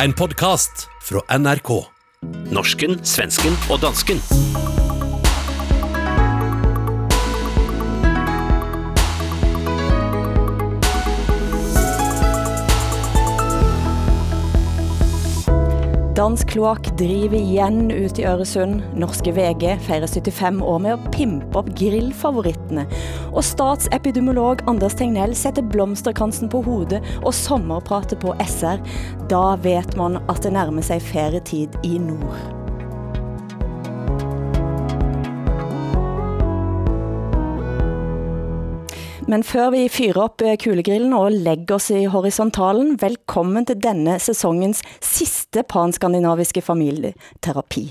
En podkast fra NRK. Norsken, svensken og dansken. Dansk kloakk driver igjen ut i Øresund. Norske VG feirer 75 år med å pimpe opp grillfavorittene. Og statsepidemiolog Anders Tegnell sætter blomsterkransen på hovedet og sommerprater på SR. Da vet man at det nærmer sig ferietid i nord. Men før vi fyrer op eh, kulegrillen og lægger os i horisontalen, velkommen til denne sæsonens sidste panskandinaviske familieterapi.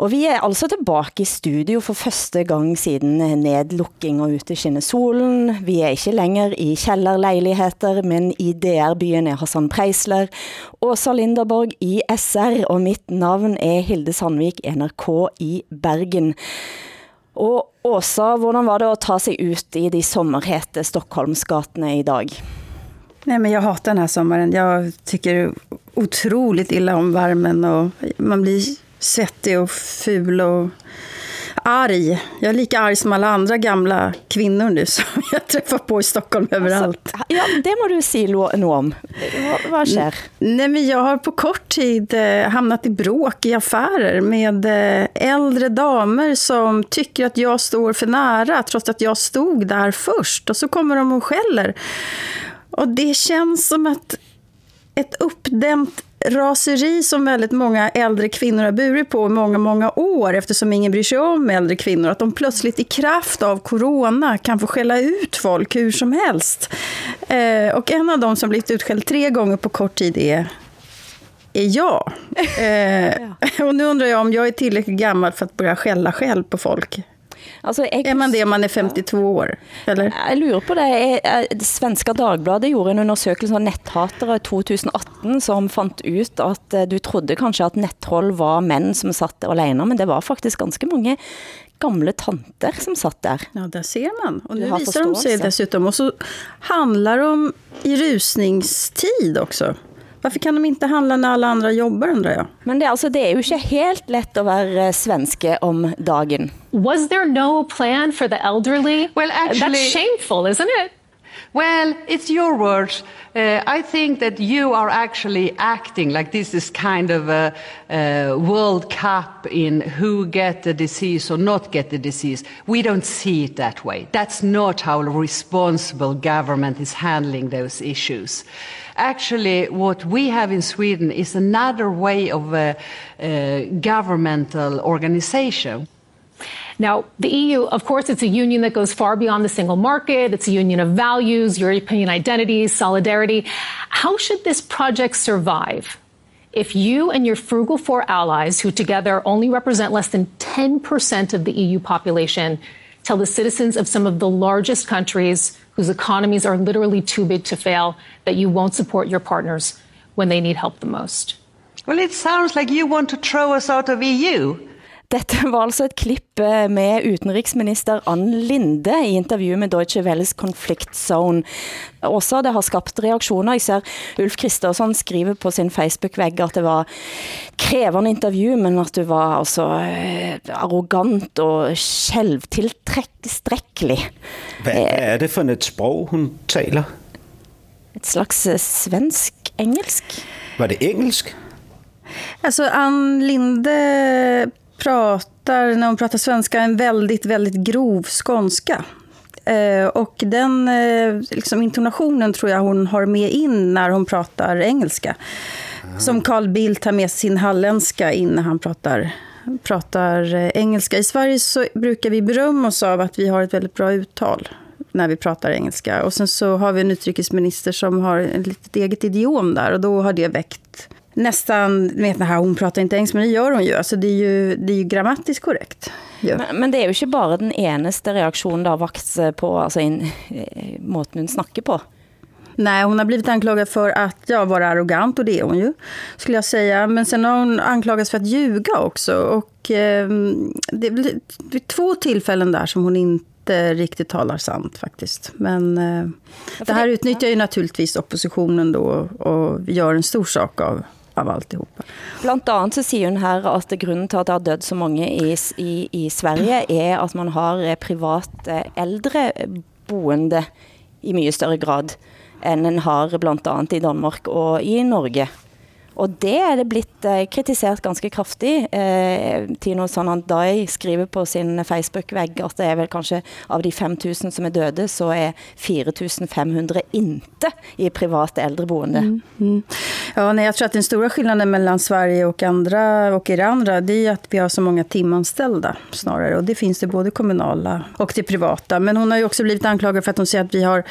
Og vi er altså tilbage i studio for første gang siden nedlukking og ute skinne solen. Vi er ikke længere i kælderlejligheter, men i DR-byen er Hassan Preisler, Åsa Linderborg i SR, og mitt navn er Hilde Sandvik, NRK i Bergen. Og Åsa, hvordan var det at ta sig ut i de sommerhete Stockholmsgatene i dag? Nej, men jag hatar den här sommaren. Jag tycker otroligt illa om värmen och man blir svettig och ful och arg. Jag är lika arg som alla andra gamla kvinnor nu som jag träffar på i Stockholm överallt. Altså, ja, det må du si noget om. Vad, vad sker? Nej, men jag har på kort tid eh, hamnat i bråk i affärer med eh, äldre damer som tycker att jag står för nära trots att jag stod där först. Och så kommer de och skäller. Och det känns som att ett uppdämt raseri som väldigt många äldre kvinnor har burit på i många, många år eftersom ingen bryr sig om äldre kvinnor. Att de plötsligt i kraft av corona kan få skälla ut folk hur som helst. Eh, och en av dem som blivit utskälld tre gånger på kort tid är är jag. Eh, och nu undrar jag om jag är tillräckligt gammal för att börja skälla själv på folk. Altså, jeg, Är man det om man är 52 år? Eller? Jeg lurer på det. Jeg, jeg, Svenska Dagbladet gjorde en undersøkelse av netthatere 2018, som fandt ut at eh, du trodde kanskje at nettroll var mænd som satt alene, men det var faktisk ganske mange gamle tanter som satt der. Ja, där ser man. Och nu visar de sig dessutom. Och så handlar de i rusningstid också. Varför kan de inte handla när alla andra jobbar undrar jag? Men det, altså, det er jo ikke helt let at være eh, svenske om dagen. Was there no plan for the elderly? Well, actually- that's shameful, isn't it? Well, it's your words. Uh, I think that you are actually acting like this is kind of a, a World Cup in who get the disease or not get the disease. We don't see it that way. That's not how a responsible government is handling those issues. Actually, what we have in Sweden is another way of uh, uh, governmental organization. Now, the EU, of course, it's a union that goes far beyond the single market. It's a union of values, European identities, solidarity. How should this project survive if you and your frugal four allies, who together only represent less than 10% of the EU population, tell the citizens of some of the largest countries whose economies are literally too big to fail that you won't support your partners when they need help the most? Well, it sounds like you want to throw us out of EU. Dette var altså et klipp eh, med utenriksminister Ann Linde i intervju med Deutsche Welles Conflict Zone. Også det har skabt reaktioner. Jeg ser Ulf Kristersson skriver på sin Facebook-vægg at det var krævende intervju, men at du var altså eh, arrogant og selvtilstrækkelig. Hvad, hvad er det for et sprog, hun taler? Et slags eh, svensk-engelsk. Var det engelsk? Alltså Ann Linde pratar, när hon pratar svenska, en väldigt, väldigt grov skånska. Eh, och den eh, liksom intonationen tror jag hon har med in när hon pratar engelska. Som Carl Bildt har med sin halländska in när han pratar, pratar eh, engelska. I Sverige så brukar vi berömma oss av att vi har ett väldigt bra uttal när vi pratar engelska. Och sen så har vi en utrikesminister som har ett litet eget idiom där och då har det väckt nästan, vet ni här, hon pratar inte engelska, men det gör hon ju. Alltså det är ju, det är ju grammatiskt korrekt. Ja. Men, men det er jo ikke bare den eneste reaktionen, der har vakt sig på altså, in, eh, måten hun snakker på. Nej, hon har blivit anklagad för att ja, vara arrogant och det är hon ju, skulle jag säga. Men sen har hon anklagats för att ljuga också. Och eh, det är två tillfällen där som hon inte riktigt talar sant faktiskt. Men eh, det här utnyttjar ju naturligtvis oppositionen då och gör en stor sak av, av alltihopa. Blant andet så siger hun her, at grunden til, at der er død så mange i, i, i Sverige, er, at man har private privat eh, ældre boende i mye større grad, end en har blandt andet i Danmark og i Norge. Og det er det blitt eh, kritiseret ganske kraftig. Eh, Tino Sanandai skriver på sin Facebook-vægg, at det er vel kanskje av de 5000 som er døde, så er 4500 inte i privat äldreboende. Mm. Mm. Ja, nej, jag tror att den stora skillnaden mellan Sverige och andra och er andra, det är att vi har så många timanställda snarare. Och det finns det både kommunala och det privata. Men hon har ju också blivit anklagad för att hon säger att vi har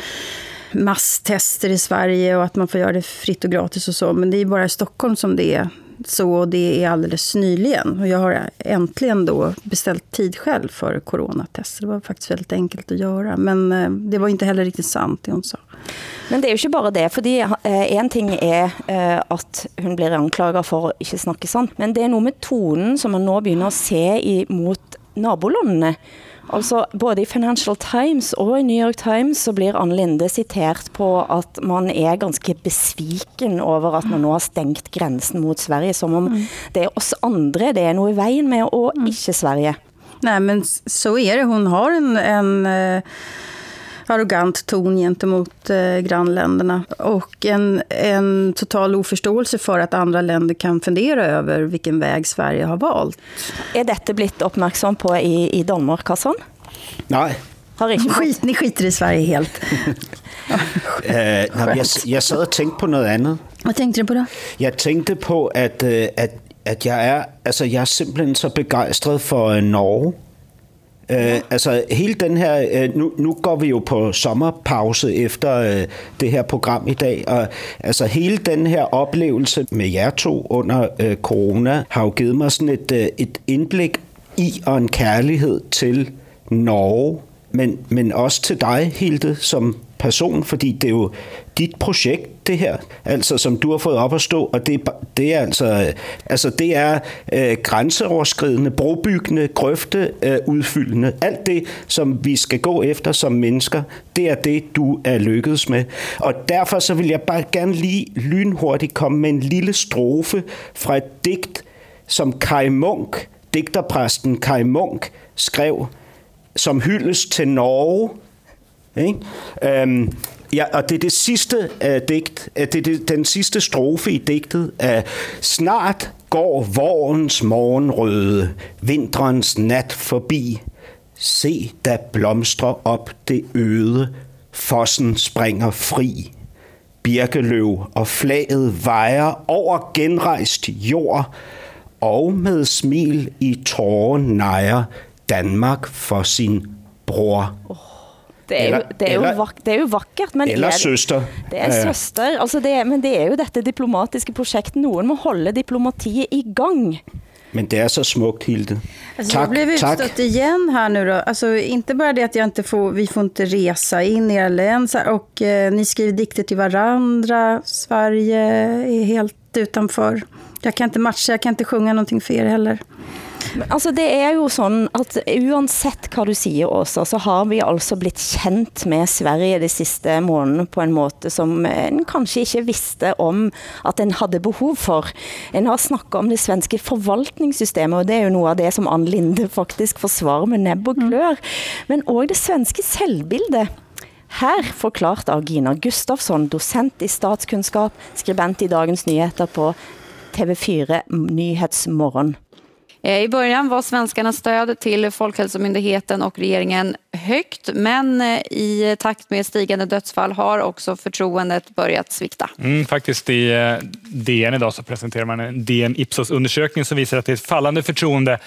masstester i Sverige och att man får göra det fritt och gratis och så. Men det är bara i Stockholm som det är så och det är alldeles nyligen. Och jag har äntligen då beställt tid själv för coronatester. Det var faktiskt väldigt enkelt att göra. Men eh, det var inte heller riktigt sant det hon sa. Men det er jo ikke bare det, fordi eh, en ting er eh, at hun blir anklaget for at ikke snakke sant, men det er noget med tonen, som man nu begynder at se i, mot nabolandene. Altså, både i Financial Times og i New York Times så blir Anne Linde citert på at man er ganske besviken over at man nu har stängt grænsen mot Sverige, som om mm. det er oss andre, det er noget i vejen med, og mm. ikke Sverige. Nej, men så är det. Hon har en, en uh, arrogant ton gentemot uh, grannländerna och en, en total oförståelse för att andra länder kan fundera över vilken väg Sverige har valt. Är detta blivit uppmärksam på i, i Danmark, Kassan? Nej. Har ikke Skit, ni skiter i Sverige helt. uh, nej, jeg, jeg sad og tænkte på noget andet. Hvad tænkte du på det? Jeg tænkte på, at, uh, at, at jeg, er, altså, jeg er simpelthen så begejstret for uh, Norge. Ja. Altså hele den her, øh, nu, nu går vi jo på sommerpause efter øh, det her program i dag, og altså hele den her oplevelse med jer to under øh, corona har jo givet mig sådan et, øh, et indblik i og en kærlighed til Norge, men, men også til dig, Hilde, som person, fordi det er jo dit projekt, det her, altså som du har fået op at stå, og det, det er altså, øh, altså det er øh, grænseoverskridende, brobyggende, grøfte, øh, udfyldende. Alt det, som vi skal gå efter som mennesker, det er det, du er lykkedes med. Og derfor så vil jeg bare gerne lige lynhurtigt komme med en lille strofe fra et digt, som Kai Munk, digterpræsten Kai Munk, skrev som hyldes til Norge. Ikke? Øhm, Ja, og det er det sidste uh, digt, uh, det er det, den sidste strofe i digtet. Uh, Snart går vårens morgenrøde, vinterens nat forbi. Se, da blomstrer op det øde, fossen springer fri. Birkeløv og flaget vejer over genrejst jord, og med smil i tårer nejer Danmark for sin bror. Oh. Det er, jo, det, er jo vak, det er jo vakkert, men eller er, søster. Det er søster, altså det er, men det er jo dette diplomatiske projektet. Nogen må holde diplomatiet i gang. Men det är så smukt, Hilde. Alltså, tack, jag blev utstött tack. igen här nu då. Alltså, inte bara det att jag inte får, vi får inte resa in i era län. Och eh, ni skriver dikter till varandra. Sverige är helt utanför. Jag kan inte matcha, jag kan inte sjunga någonting för er heller. Altså det er jo sådan, at uansett hvad du siger også, så har vi altså blitt kendt med Sverige de sidste måneder på en måte, som en kanskje ikke visste om, at en havde behov for. En har snakket om det svenske forvaltningssystemet, og det er jo noget af det, som Anne Linde faktisk forsvarer med nebb og klør. Men også det svenske selvbildet. Her forklart av Gina Gustafsson, docent i statskunskap, skribent i Dagens Nyheter på TV4 Nyhetsmorgon. Eh, I början var svenskarnas stöd till Folkhälsomyndigheten och regeringen högt men eh, i takt med stigande dödsfall har också förtroendet börjat svikta. Mm, faktiskt i eh, DN idag så presenterar man en DN Ipsos-undersökning som visar att det är ett fallande förtroende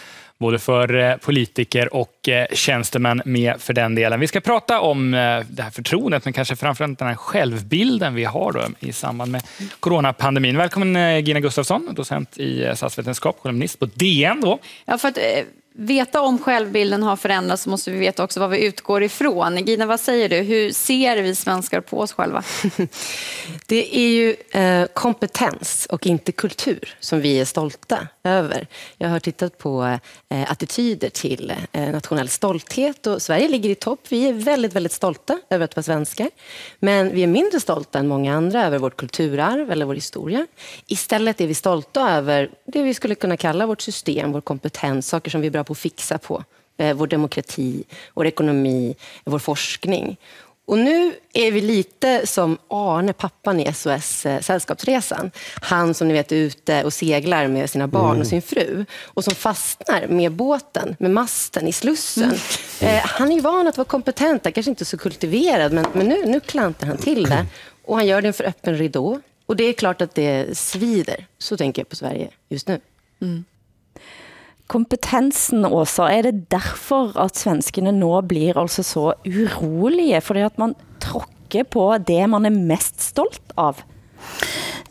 både för eh, politiker och eh, tjänstemän med för den delen. Vi ska prata om eh, det här förtroendet, men kanske framförallt den här självbilden vi har då i samband med coronapandemin. Välkommen Gina Gustafsson, docent i statsvetenskap, kolumnist på DN. Då. Ja, för att, veta om självbilden har förändrats så måste vi veta också vad vi utgår ifrån. Gina, vad säger du? Hur ser vi svenskar på oss själva? Det är ju eh, kompetens och inte kultur som vi är stolta över. Jag har tittat på eh, attityder till eh, nationell stolthet och Sverige ligger i topp. Vi är väldigt, väldigt stolta över att vara svenskar. Men vi är mindre stolta än många andra över vårt kulturarv eller vår historia. Istället är vi stolta över det vi skulle kunna kalla vårt system, vår kompetens, saker som vi är bra på att fixa på. Eh, vår demokrati, vår ekonomi, vår forskning. Och nu är vi lite som Arne, pappan i SOS eh, Sällskapsresan. Han som ni vet är ute och seglar med sina barn mm. och sin fru och som fastnar med båten, med masten i Slussen. Mm. Eh, han är van att vara kompetent, kanske inte så kultiverad, men, men nu, nu klantar han till det. Och han gör det för öppen ridå. Och det är klart att det svider. Så tänker jag på Sverige just nu. Mm kompetensen Åsa, er det derfor at svenskene nå blir altså så urolige, fordi at man tråkker på det man er mest stolt av?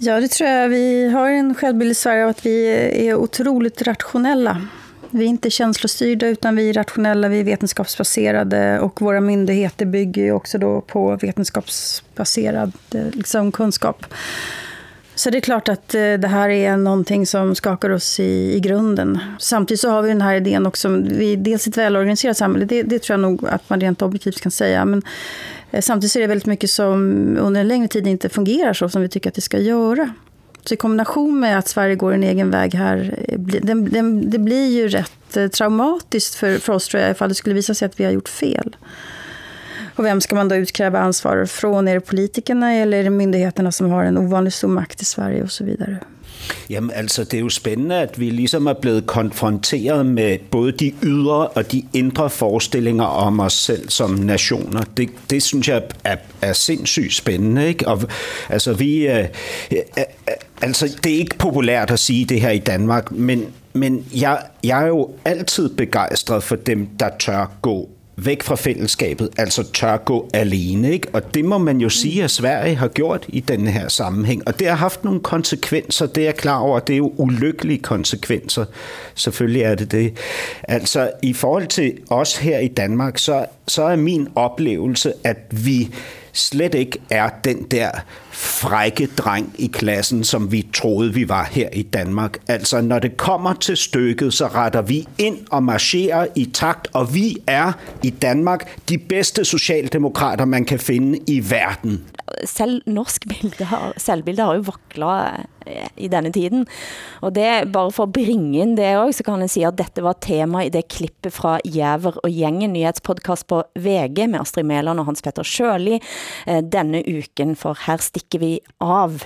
Ja, det tror jeg. Vi har en självbild i Sverige av att vi är otroligt rationella. Vi är inte känslostyrda utan vi är rationella, vi är vetenskapsbaserade och våra myndigheter bygger ju också då på vetenskapsbaserad liksom, kunskap. Så det är klart att eh, det här är någonting som skakar oss i, i grunden. Samtidigt så har vi den här idén också, vi är dels ett välorganiserat samhälle, det, det tror jag nog att man rent objektivt kan säga. Men eh, samtidigt så är det väldigt mycket som under en längre tid inte fungerar så som vi tycker att det ska göra. Så i kombination med att Sverige går en egen väg här, eh, den, den, det blir ju rätt traumatiskt för, för oss tror jag, ifall det skulle visa sig att vi har gjort fel. Och vem ska man då utkräva ansvar från? Är det politikerna eller är det myndigheterna som har en ovanligt stor makt i Sverige och så vidare? Jamen altså, det er jo spændende, at vi ligesom er blevet konfronteret med både de ydre og de indre forestillinger om os selv som nationer. Det, det synes jeg er, er sindssygt spændende, ikke? Og altså, vi... Øh, øh, øh, altså, det er ikke populært at sige det her i Danmark, men, men jeg, jeg er jo altid begejstret for dem, der tør gå væk fra fællesskabet, altså tør gå alene. Ikke? Og det må man jo sige, at Sverige har gjort i den her sammenhæng. Og det har haft nogle konsekvenser, det er jeg klar over. Det er jo ulykkelige konsekvenser. Selvfølgelig er det det. Altså i forhold til os her i Danmark, så, så er min oplevelse, at vi slet ikke er den der frække dreng i klassen, som vi troede, vi var her i Danmark. Altså, når det kommer til stykket, så retter vi ind og marcherer i takt, og vi er i Danmark de bedste socialdemokrater, man kan finde i verden. Selv norsk bilde har, selvbilde har jo vaklet eh, i denne tiden. Og det, bare for at bringe ind det også, så kan jeg sige, at dette var tema i det klippet fra Jæver og Gjengen, nyhetspodcast på VG med Astrid Mæland og Hans Petter Sjøli eh, denne uken, for her stikker stikker vi av.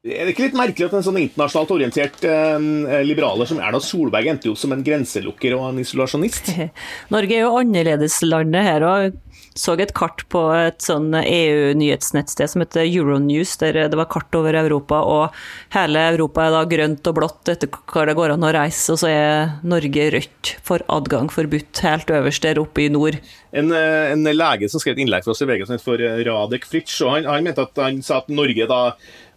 Er det ikke litt merkelig at en sånn internasjonalt orientert eh, liberaler som Erna Solberg endte jo som en grenselukker og en isolasjonist? Norge er jo annerledeslandet her, og så et kart på et sånn EU-nyhetsnettsted som heter Euronews, der det var kart over Europa, og hele Europa er da grønt og blått etter hva det går an å reise, og så er Norge rødt for adgang forbudt helt øverst der oppe i nord. En, eh, en lege som skrev et innlegg for oss i VG som het for eh, Radek Fritsch, og han, han mente at han sa at Norge da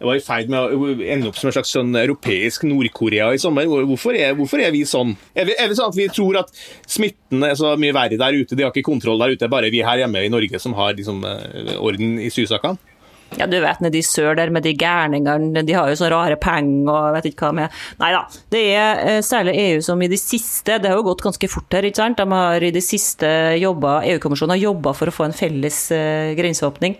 var i ferd med å ende opp som en slags sånn europeisk Nord-Korea i sommer. Hvorfor er, hvorfor er, vi sånn? Er, vi, er det sånn at vi tror at smitten er så mye verre der ute, de har ikke kontroll der ute, bare vi her hjemme i Norge som har liksom, eh, orden i sysakene? Ja, du vet, nede i sør der med de gærningene, de har jo så rare penger og vet ikke hva med. Nei da, det er eh, særlig EU som i det siste, det har jo gått ganske fort her, ikke sant? De har i det siste jobba, EU-kommisjonen har jobba for å få en felles uh, grenseåpning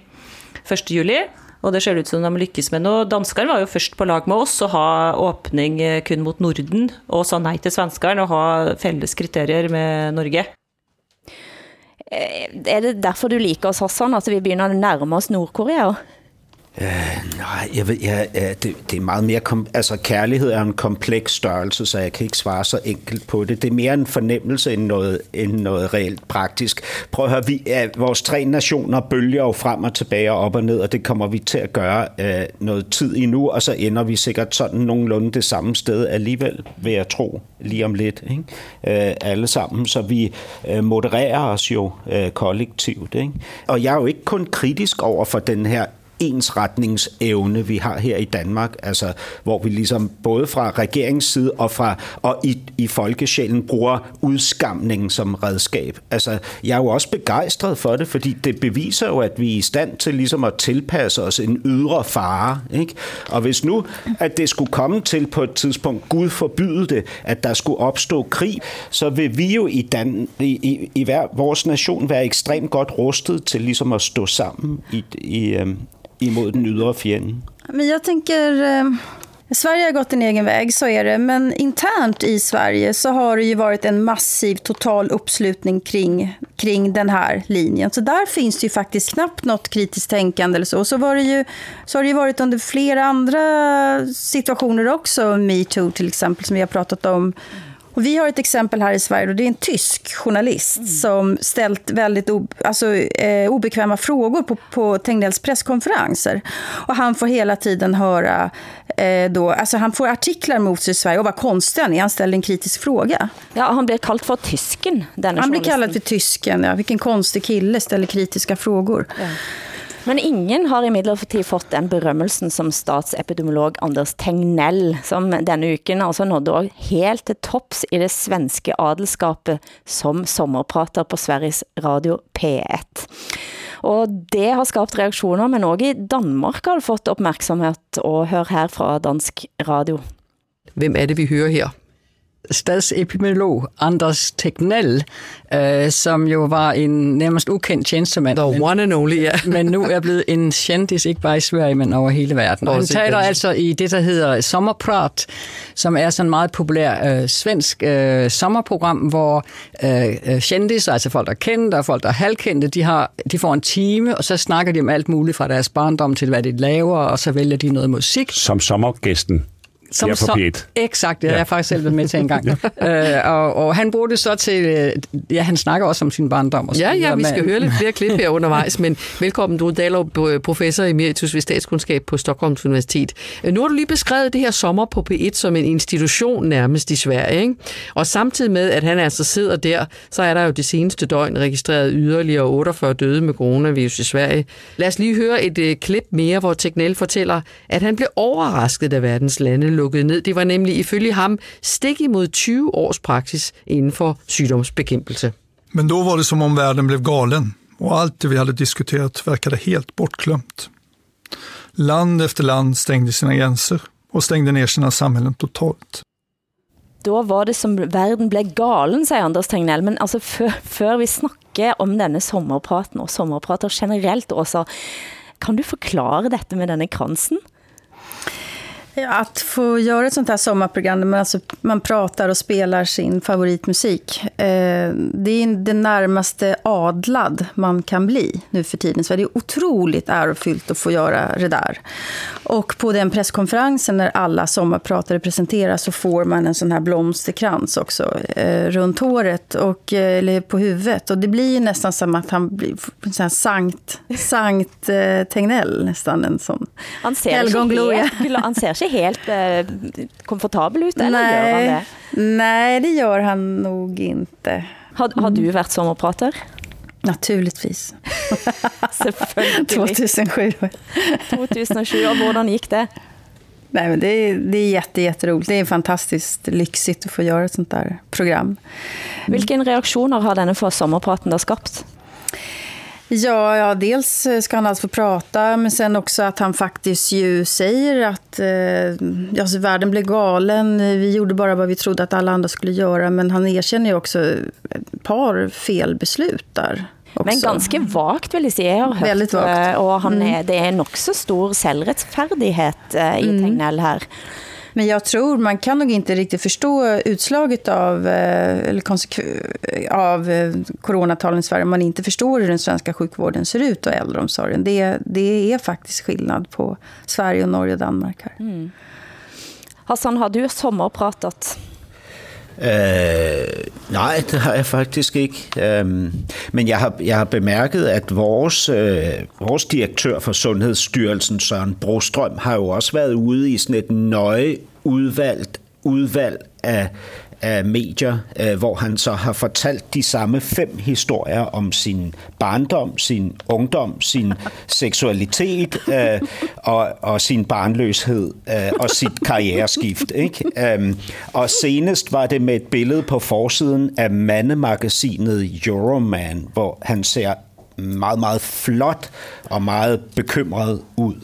1. juli. Og det ser ut som de lykkes med noe. Danskene var jo først på lag med oss å ha åpning eh, kun mot Norden, og sa nei til svenskene og ha felles kriterier med Norge. Eh, er det derfor du liker oss Hassan, at vi begynner å nærme oss Nordkorea? Øh, nej, jeg ved, jeg, det, det er meget mere... Kom, altså, kærlighed er en kompleks størrelse, så jeg kan ikke svare så enkelt på det. Det er mere en fornemmelse end noget, end noget reelt praktisk. Prøv at høre, vi, ja, vores tre nationer bølger jo frem og tilbage og op og ned, og det kommer vi til at gøre øh, noget tid endnu, og så ender vi sikkert sådan nogenlunde det samme sted alligevel, vil jeg tro, lige om lidt. Ikke? Øh, alle sammen, så vi øh, modererer os jo øh, kollektivt. Ikke? Og jeg er jo ikke kun kritisk over for den her ensretningsevne, vi har her i Danmark, altså hvor vi ligesom både fra regeringsside og, fra, og i, i folkesjælen bruger udskamningen som redskab. Altså, jeg er jo også begejstret for det, fordi det beviser jo, at vi er i stand til ligesom at tilpasse os en ydre fare. Ikke? Og hvis nu, at det skulle komme til på et tidspunkt, Gud forbyde det, at der skulle opstå krig, så vil vi jo i, Dan, i, i, i hver, vores nation være ekstremt godt rustet til ligesom at stå sammen i, i, øhm, imod den ydre fjende. Men jag tänker, eh, Sverige har gått en egen väg, så är det. Men internt i Sverige så har det ju varit en massiv total uppslutning kring, kring den här linjen. Så där finns det ju faktiskt knappt något kritiskt tänkande eller så. Så, var det ju, så har det ju varit under flera andra situationer också, metoo till exempel, som vi har pratat om. Och vi har ett exempel här i Sverige och det är en tysk journalist mm. som ställt väldigt o, alltså, eh, obekväma frågor på, på Tegnells presskonferenser. Och han får hela tiden höra, eh, då, alltså han får artiklar mot sig i Sverige och vad konstig han är, han ställer en kritisk fråga. Ja, han blir kallad för tysken. Han blir kallad för tysken, ja. Vilken konstig kille ställer kritiska frågor. Ja. Men ingen har imidlertid fått den berømmelsen som statsepidemiolog Anders Tegnell, som denne uken altså nådde helt til tops i det svenske adelskapet som sommerprater på Sveriges Radio P1. Og det har skabt reaktioner, men også i Danmark har det fått opmærksomhed, og hør her fra Dansk Radio. Hvem er det, vi hører her? Stadsepidemiolog Anders Tegnell, øh, som jo var en nærmest ukendt tjenestemand. The one and only, ja. men nu er blevet en kendis, ikke bare i Sverige, men over hele verden. Og han taler altså i det, der hedder Sommerprat, som er sådan et meget populær øh, svensk øh, sommerprogram, hvor øh, kendis, altså folk, der er kendte og folk, der er halvkendte, de, har, de får en time, og så snakker de om alt muligt fra deres barndom til, hvad de laver, og så vælger de noget musik. Som sommergæsten som ja, så, Exakt, det ja. har jeg faktisk selv været med til en gang. ja. øh, og, og han bruger det så til, øh, ja, han snakker også om sin barndom. Og ja, ja, vi skal høre lidt flere klip her undervejs, men velkommen, du er Dahlov, professor emeritus ved statskundskab på Stockholms Universitet. Øh, nu har du lige beskrevet det her sommer på P1 som en institution nærmest i Sverige, ikke? og samtidig med, at han altså sidder der, så er der jo det seneste døgn registreret yderligere 48 døde med coronavirus i Sverige. Lad os lige høre et uh, klip mere, hvor Tegnell fortæller, at han blev overrasket af verdens lande lukket ned. Det var nemlig ifølge ham stik imod 20 års praksis inden for sygdomsbekæmpelse. Men då var det som om världen blev galen och allt det vi hade diskuterat verkade helt bortglömt. Land efter land stängde sina gränser och stängde ner sina samhällen totalt. Då var det som verden blev galen, säger Anders Tegnell. Men altså, før, før vi snakker om denne sommerpraten og sommerprater generelt også, kan du forklare dette med denne kransen? Att få göra ett sånt här sommarprogram där man, alltså, man pratar och spelar sin favoritmusik. Eh, det är det närmaste adlad man kan bli nu för tiden. Så det är otroligt ärofyllt att få göra det där. Och på den presskonferensen när alla sommarpratare presenteras så får man en sån här blomsterkrans också eh, runt håret och, eh, eller på huvudet. Och det blir ju nästan som att han blir en sån här Sankt, Sankt eh, Tegnell, nästan en sån han ser. Han ser sig helt eh, komfortabel ut, eller nej, gör han det? Nej, det gör han nog inte. Har, har du varit sommarprater? Naturligtvis. 2007. 2007, och hvordan gick det? Nej, men det, är, det är jätte, jätteroligt. Det är fantastiskt lyxigt att få göra ett sånt där program. Vilken reaktioner har denna för sommarpraten där skapt? Ja, ja, dels ska han alltså få prata, men sen också att han faktiskt ju säger att eh, alltså, världen blev galen. Vi gjorde bara vad vi trodde att alla andra skulle göra, men han erkänner ju också ett par felbeslut där. Också. Men ganska vagt vill jag säga. Jag har hört, Väldigt vagt. Eh, och han är, det är en också stor självrättfärdighet eh, i mm. Tegnell här. Men jag tror man kan nog inte riktigt förstå utslaget av, eh, eller av eh, coronatalen i Sverige om man inte förstår hur den svenska sjukvården ser ut och äldreomsorgen. Det, det är faktiskt skillnad på Sverige och Norge och Danmark här. Mm. Hassan, har du sommerpratet? Øh, nej, det har jeg faktisk ikke. Øhm, men jeg har, jeg har bemærket, at vores, øh, vores direktør for Sundhedsstyrelsen, Søren Brostrøm, har jo også været ude i sådan et nøje udvalgt udvalg af, af medier, øh, hvor han så har fortalt de samme fem historier om sin barndom, sin ungdom, sin seksualitet øh, og, og sin barnløshed øh, og sit karriereskift. Ikke? Øh, og senest var det med et billede på forsiden af mandemagasinet Euroman, hvor han ser meget, meget flot og meget bekymret ud.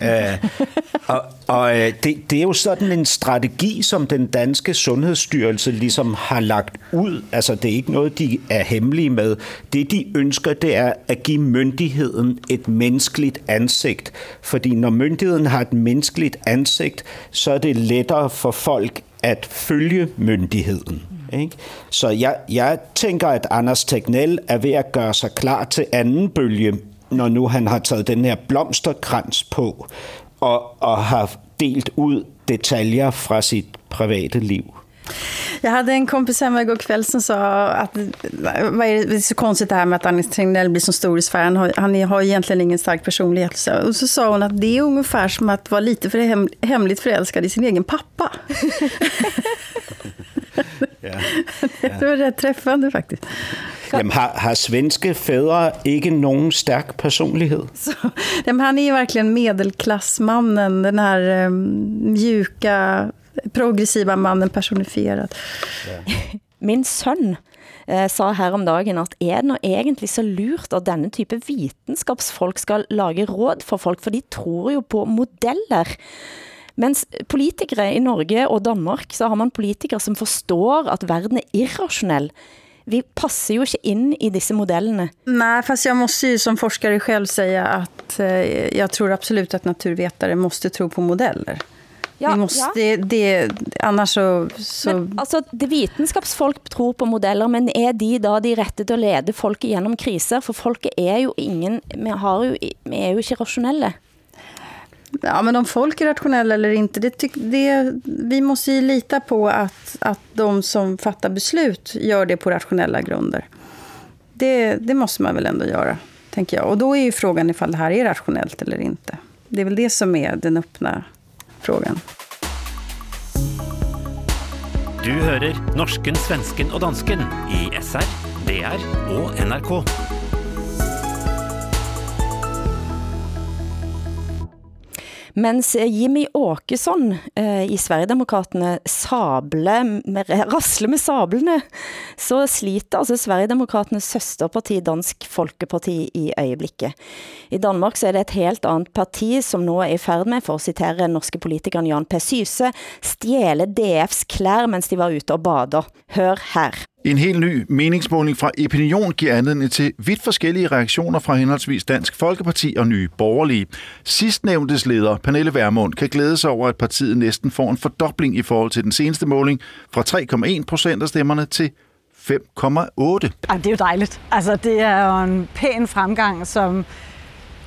uh, og og øh, det, det er jo sådan en strategi, som den danske sundhedsstyrelse ligesom har lagt ud. Altså det er ikke noget, de er hemmelige med. Det de ønsker, det er at give myndigheden et menneskeligt ansigt. Fordi når myndigheden har et menneskeligt ansigt, så er det lettere for folk at følge myndigheden. Ikke? Så jeg, jeg tænker, at Anders Tegnell er ved at gøre sig klar til anden bølge, når nu han har taget den her blomsterkrans på og, og har delt ud detaljer fra sit private liv. Jag hade en kompis hemma igår kväll som sa att vad är det så konstigt det här med att Anders Tegnell blir så stor i Sverige. Han har, han har egentligen ingen stark personlighet. Och så sa hon att det är ungefär som att vara lite för hem, hemligt förälskad i sin egen pappa. Ja, ja. Det var rätt träffande faktiskt. Jamen, har, har svenske fædre ikke nogen stærk personlighed? Så, jamen, han är ju verkligen medelklassmannen, den här um, mjuka, progressiva mannen personifierad. Ja. Min søn eh, sa her om dagen at er det nå egentlig så lurt at denne type videnskapsfolk skal lage råd for folk, for de tror jo på modeller. Mens politikere i Norge og Danmark, så har man politikere som forstår at verden er irrationell. Vi passer jo ikke in i disse modellerne. Nej, fast jag måste ju som forskare själv säga att eh, jag tror absolut att naturvetare måste tro på modeller. Ja, Vi måste, ja. det, det, annars så... så... Men, altså, det videnskapsfolk tror på modeller, men er de da de rette til at lede folk igennem kriser? For folket er jo ingen, vi, har jo, vi er jo ikke rationelle. Ja, men om folk är rationella eller inte, det, det, vi måste ju lita på att, att de som fattar beslut gör det på rationella grunder. Det, det måste man väl ändå göra, tänker jag. Och då är ju frågan ifall det här är rationellt eller inte. Det är väl det som är den öppna frågan. Du hører norsken, svensken og dansken i SR, DR og NRK. Mens eh, Jimmy Åkesson eh, i Sverigedemokraterne sable med, rasle med sablene, så sliter altså Sverigedemokraternes søsterparti Dansk Folkeparti i øjeblikket. I Danmark så er det et helt andet parti, som nu er i færd med, for at citere norske politikeren Jan P. Syse, stjæle DF's klær, mens de var ute og bader. Hør her. En helt ny meningsmåling fra Opinion giver anledning til vidt forskellige reaktioner fra henholdsvis Dansk Folkeparti og Nye Borgerlige. Sidstnævntes leder, Pernille Vermund, kan glæde sig over, at partiet næsten får en fordobling i forhold til den seneste måling fra 3,1 procent af stemmerne til 5,8. Det er jo dejligt. Altså, det er jo en pæn fremgang, som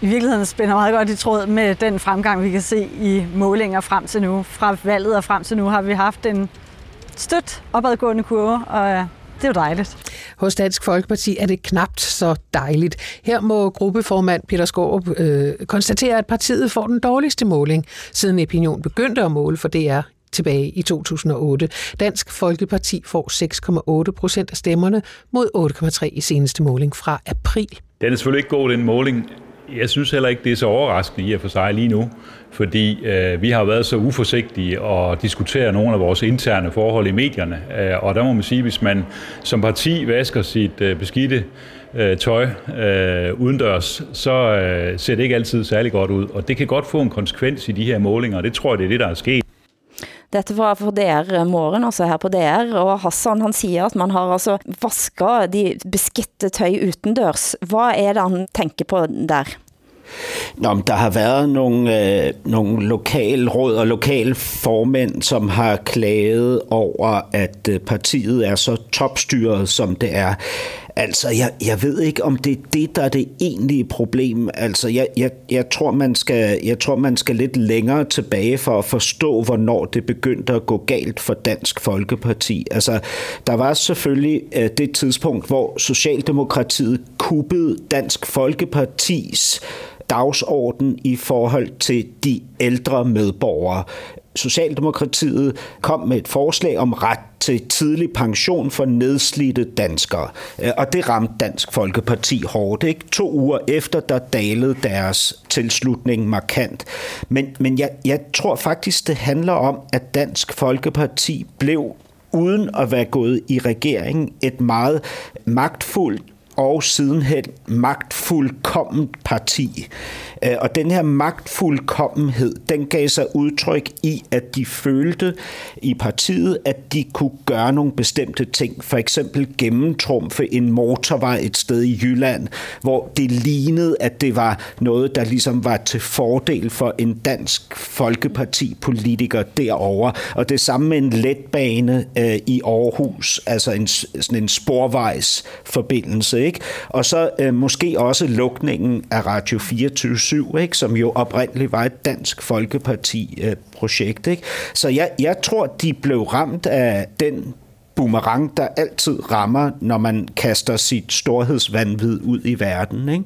i virkeligheden spænder meget godt i tråd med den fremgang, vi kan se i målinger frem til nu. Fra valget og frem til nu har vi haft en stødt opadgående kurve, og det er jo dejligt. Hos Dansk Folkeparti er det knapt så dejligt. Her må gruppeformand Peter Skårup øh, konstatere, at partiet får den dårligste måling, siden Opinion begyndte at måle for DR tilbage i 2008. Dansk Folkeparti får 6,8 procent af stemmerne mod 8,3 i seneste måling fra april. Den er selvfølgelig ikke god, den måling. Jeg synes heller ikke, det er så overraskende i at for sig lige nu fordi øh, vi har været så uforsigtige og diskutere nogle af vores interne forhold i medierne. Øh, og der må man sige, hvis man som parti vasker sit øh, beskidte øh, tøj øh, udendørs, så øh, ser det ikke altid særlig godt ud. Og det kan godt få en konsekvens i de her målinger, og det tror jeg, det er det, der er sket. Dette var for DR morgen, altså her på DR, og Hassan han siger, at man har altså vasket de beskidte tøj utendørs. Hvad er det, han tænker på der? Nå, men der har været nogle, øh, nogle lokalråd og lokale formænd, som har klaget over, at øh, partiet er så topstyret, som det er. Altså, jeg, jeg ved ikke, om det er det, der er det egentlige problem. Altså, jeg, jeg, jeg, tror, man skal, jeg tror, man skal lidt længere tilbage for at forstå, hvornår det begyndte at gå galt for Dansk Folkeparti. Altså, der var selvfølgelig uh, det tidspunkt, hvor Socialdemokratiet kuppede Dansk Folkepartis dagsorden i forhold til de ældre medborgere Socialdemokratiet kom med et forslag om ret til tidlig pension for nedslidte danskere. Øh, og det ramte Dansk Folkeparti hårdt. Ikke? To uger efter, der dalede deres tilslutning markant. Men, men jeg, jeg tror faktisk, det handler om, at Dansk Folkeparti blev uden at være gået i regeringen, et meget magtfuldt og sidenhen magtfuldkomment parti. Øh, og den her magtfuldkommenhed, den gav sig udtryk i, at de følte i partiet, at de kunne gøre nogle bestemte ting. For eksempel gennemtrumfe en motorvej et sted i Jylland, hvor det lignede, at det var noget, der ligesom var til fordel for en dansk folkeparti-politiker derovre. Og det samme med en letbane øh, i Aarhus, altså en, sådan en sporvejsforbindelse. Ikke? Og så øh, måske også lukningen af Radio 24 7, ikke, som jo oprindeligt var et dansk folkeparti-projekt. Øh, ikke? Så jeg, jeg tror, de blev ramt af den boomerang, der altid rammer, når man kaster sit storhedsvandvid ud i verden. Ikke?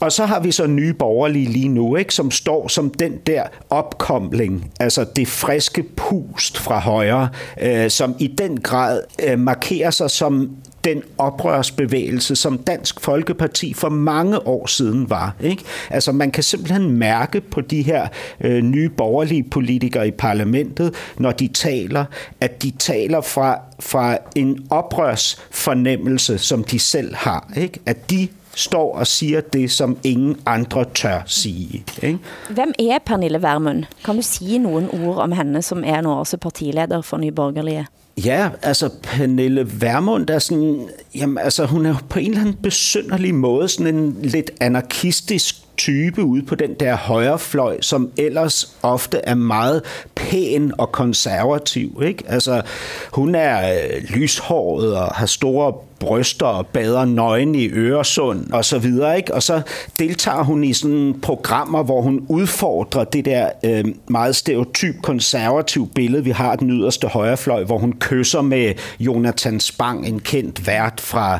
Og så har vi så nye borgerlige lige nu, ikke? som står som den der opkomling, altså det friske pust fra højre, øh, som i den grad øh, markerer sig som den oprørsbevægelse, som Dansk Folkeparti for mange år siden var. Ikke? Altså man kan simpelthen mærke på de her øh, nye borgerlige politikere i parlamentet, når de taler, at de taler fra, fra en oprørsfornemmelse, som de selv har. Ikke? At de står og siger det, som ingen andre tør sige. Ikke? Hvem er Pernille Vermund? Kan du sige nogle ord om henne, som er nu også partileder for Nye Borgerlige? Ja, altså Pernille Vermund er sådan, jamen altså hun er på en eller anden besynderlig måde sådan en lidt anarkistisk type ude på den der højrefløj, som ellers ofte er meget pæn og konservativ. Ikke? Altså, hun er øh, lyshåret og har store bryster og bader nøgen i Øresund og så videre. Ikke? Og så deltager hun i sådan programmer, hvor hun udfordrer det der øh, meget stereotyp konservativ billede, vi har af den yderste højrefløj, hvor hun kysser med Jonathan Spang, en kendt vært fra,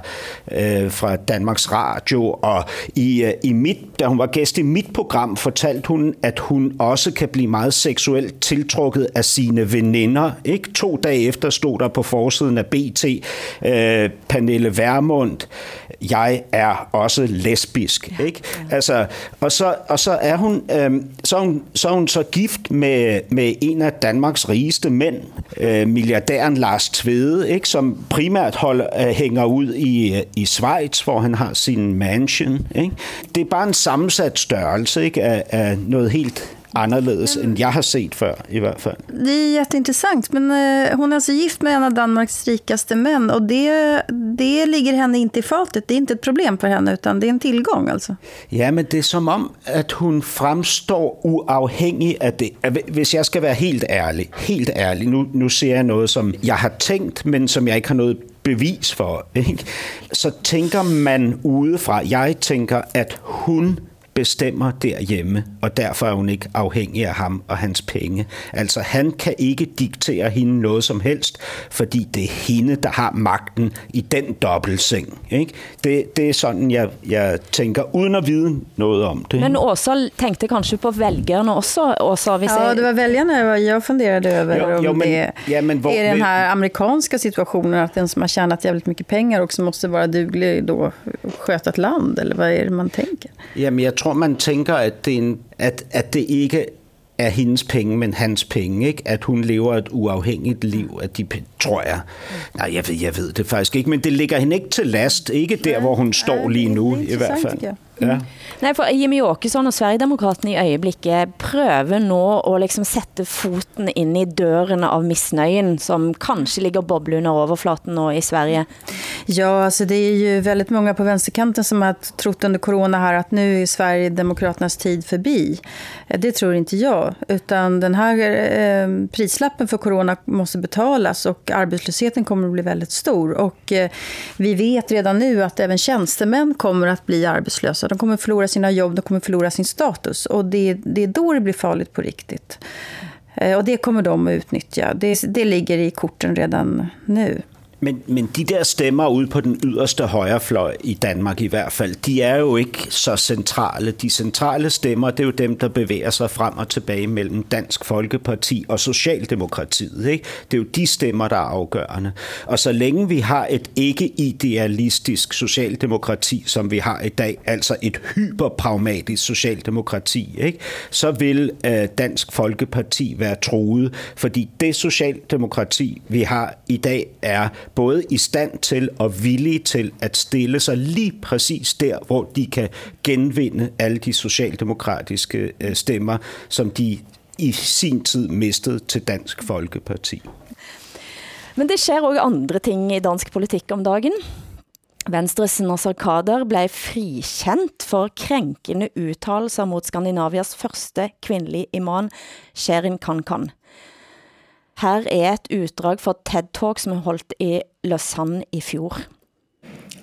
øh, fra Danmarks Radio. Og i, øh, i mit, da hun var gæst i mit program, fortalte hun, at hun også kan blive meget seksuelt tiltrukket af sine veninder. Ikke? To dage efter stod der på forsiden af BT, øh, Pernille Vermund, jeg er også lesbisk. Ikke? Altså, og, så, og så er hun, øh, så er hun, så er hun så gift med, med en af Danmarks rigeste mænd, øh, milliardæren Lars Tvede, ikke? som primært holder, øh, hænger ud i, i Schweiz, hvor han har sin mansion. Ikke? Det er bare en sammensat størrelse ikke? Af, af noget helt anderledes än jag har sett för i hvert fall. Det är jätteintressant, men eh, hon är alltså gift med en av Danmarks rikaste män och det, det ligger henne inte i fatet. Det är inte ett problem för henne, utan det är en tillgång alltså. Ja, men det är som om, att hon framstår uafhängig af det. Hvis jeg skal være helt ærlig, helt ærlig, nu, nu ser jeg noget, som jeg har tænkt, men som jeg ikke har noget bevis for, ikke? så tænker man udefra, jeg tænker, at hun bestemmer derhjemme, og derfor er hun ikke afhængig af ham og hans penge. Altså han kan ikke diktere hende noget som helst, fordi det er hende, der har magten i den dobbeltseng. Ikke? Det, det er sådan, jeg, jeg tænker, uden at vide noget om det. Men Åsa tänkte kanske på väljarna också? Åsa, vi ja, det var väljarna jag funderade över. Jo, om jo, men, det ja, men hvor, är den här amerikanska situationen, att den som har tjänat jävligt mycket pengar också måste vara duglig då sköta ett land, eller vad är det man tänker? Jamen, jeg tror, man tænker, at det, en, at, at det ikke er hendes penge, men hans penge, ikke? At hun lever et uafhængigt liv af de tror jeg. Nej, jeg ved, jeg ved det faktisk ikke, men det ligger hende ikke til last. Ikke der, hvor hun står lige nu, i hvert fald. Ja. Nej, for Jimmy Åkesson og Sverigedemokraterne i øjeblikket prøver nå at liksom sætte foten ind i dørene av misnøjen, som kanske ligger boble under overflaten nå i Sverige. Ja, alltså det är ju väldigt många på vänsterkanten som har trott under corona här att nu är Sverigedemokraternas tid förbi. Det tror inte jag, utan den här eh, prislappen för corona måste betalas och arbetslösheten kommer att bli väldigt stor. Och eh, vi vet redan nu att även tjänstemän kommer att bli arbetslösa. De kommer förlora sina jobb, de kommer förlora sin status. Och det, det är då det blir farligt på riktigt. Eh, och det kommer de att utnyttja. Det, det ligger i korten redan nu. Men, men de der stemmer ude på den yderste højrefløj i Danmark i hvert fald, de er jo ikke så centrale. De centrale stemmer, det er jo dem, der bevæger sig frem og tilbage mellem Dansk Folkeparti og Socialdemokratiet. Ikke? Det er jo de stemmer, der er afgørende. Og så længe vi har et ikke-idealistisk socialdemokrati, som vi har i dag, altså et hyperpragmatisk socialdemokrati, ikke? så vil øh, Dansk Folkeparti være truet, fordi det socialdemokrati, vi har i dag, er både i stand til og villige til at stille sig lige præcis der, hvor de kan genvinde alle de socialdemokratiske øh, stemmer, som de i sin tid mistede til Dansk Folkeparti. Men det sker også andre ting i dansk politik om dagen. Venstres Nasser Kader blev frikendt for krænkende uttalelser mod Skandinavias første kvindelige imam, Sherin Kankan. Her er et utdrag fra TED Talk som er holdt i Lausanne i fjor.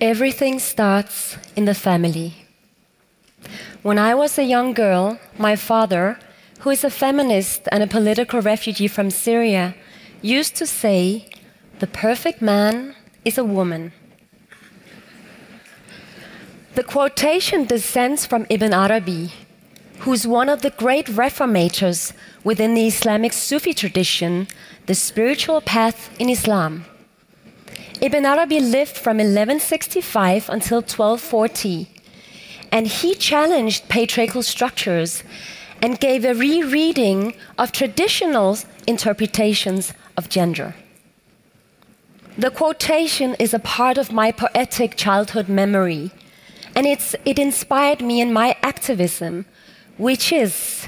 Everything starts in the family. When I was a young girl, my father, who is a feminist and a political refugee from Syria, used to say, the perfect man is a woman. The quotation descends from Ibn Arabi, who's one of the great reformators within the Islamic Sufi tradition, the spiritual path in Islam. Ibn Arabi lived from 1165 until 1240, and he challenged patriarchal structures and gave a rereading of traditional interpretations of gender. The quotation is a part of my poetic childhood memory, and it's, it inspired me in my activism, which is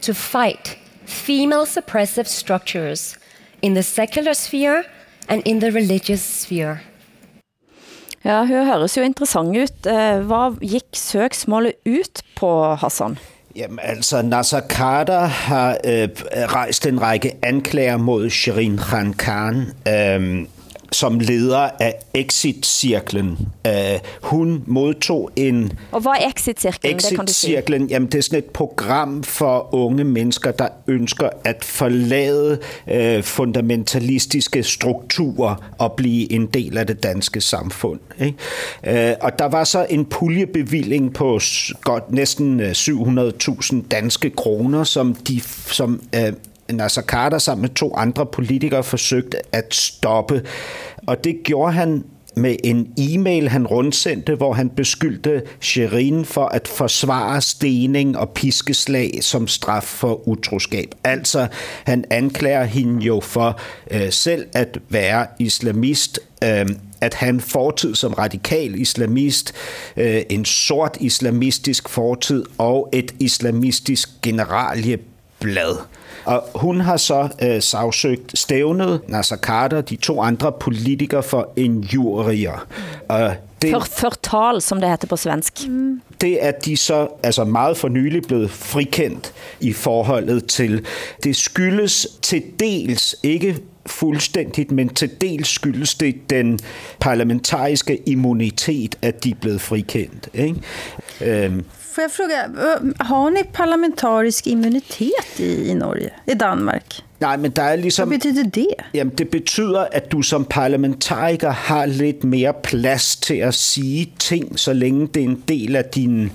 to fight female suppressive structures in the secular sphere and in the religious sphere. Ja, hun høres jo interessant ut. Eh, Hvad gik søgsmålet ut på, Hassan? Jamen altså, Nasser Carter har øh, rejst en række anklager mod Shirin Khan Khan, øh, som leder af Exit-cirklen. Uh, hun modtog en... Og hvad er Exit-cirklen? Exit-cirklen, jamen det er sådan et program for unge mennesker, der ønsker at forlade uh, fundamentalistiske strukturer og blive en del af det danske samfund. Ikke? Uh, og der var så en puljebevilling på godt næsten 700.000 danske kroner, som de som uh, Nasser Carter sammen med to andre politikere forsøgte at stoppe. Og det gjorde han med en e-mail, han rundsendte, hvor han beskyldte Sherin for at forsvare stening og piskeslag som straf for utroskab. Altså, han anklager hende jo for øh, selv at være islamist, øh, at han fortid som radikal islamist, øh, en sort islamistisk fortid og et islamistisk generalieblad. Og hun har så øh, sagsøgt stævnet Nasser Carter, de to andre politikere for injurier. Og det, for, fortal, som det heter på svensk. Mm. Det er de så altså meget for nylig blevet frikendt i forholdet til. Det skyldes til dels ikke fuldstændigt, men til dels skyldes det den parlamentariske immunitet, at de er blevet frikendt. Ikke? Øhm, Får jag fråga, har ni parlamentarisk immunitet i, i Norge, i Danmark? Nej, men der er ligesom... Hvad betyder det? Jamen, det betyder, at du som parlamentariker har lidt mere plads til at sige ting, så længe det er en del af din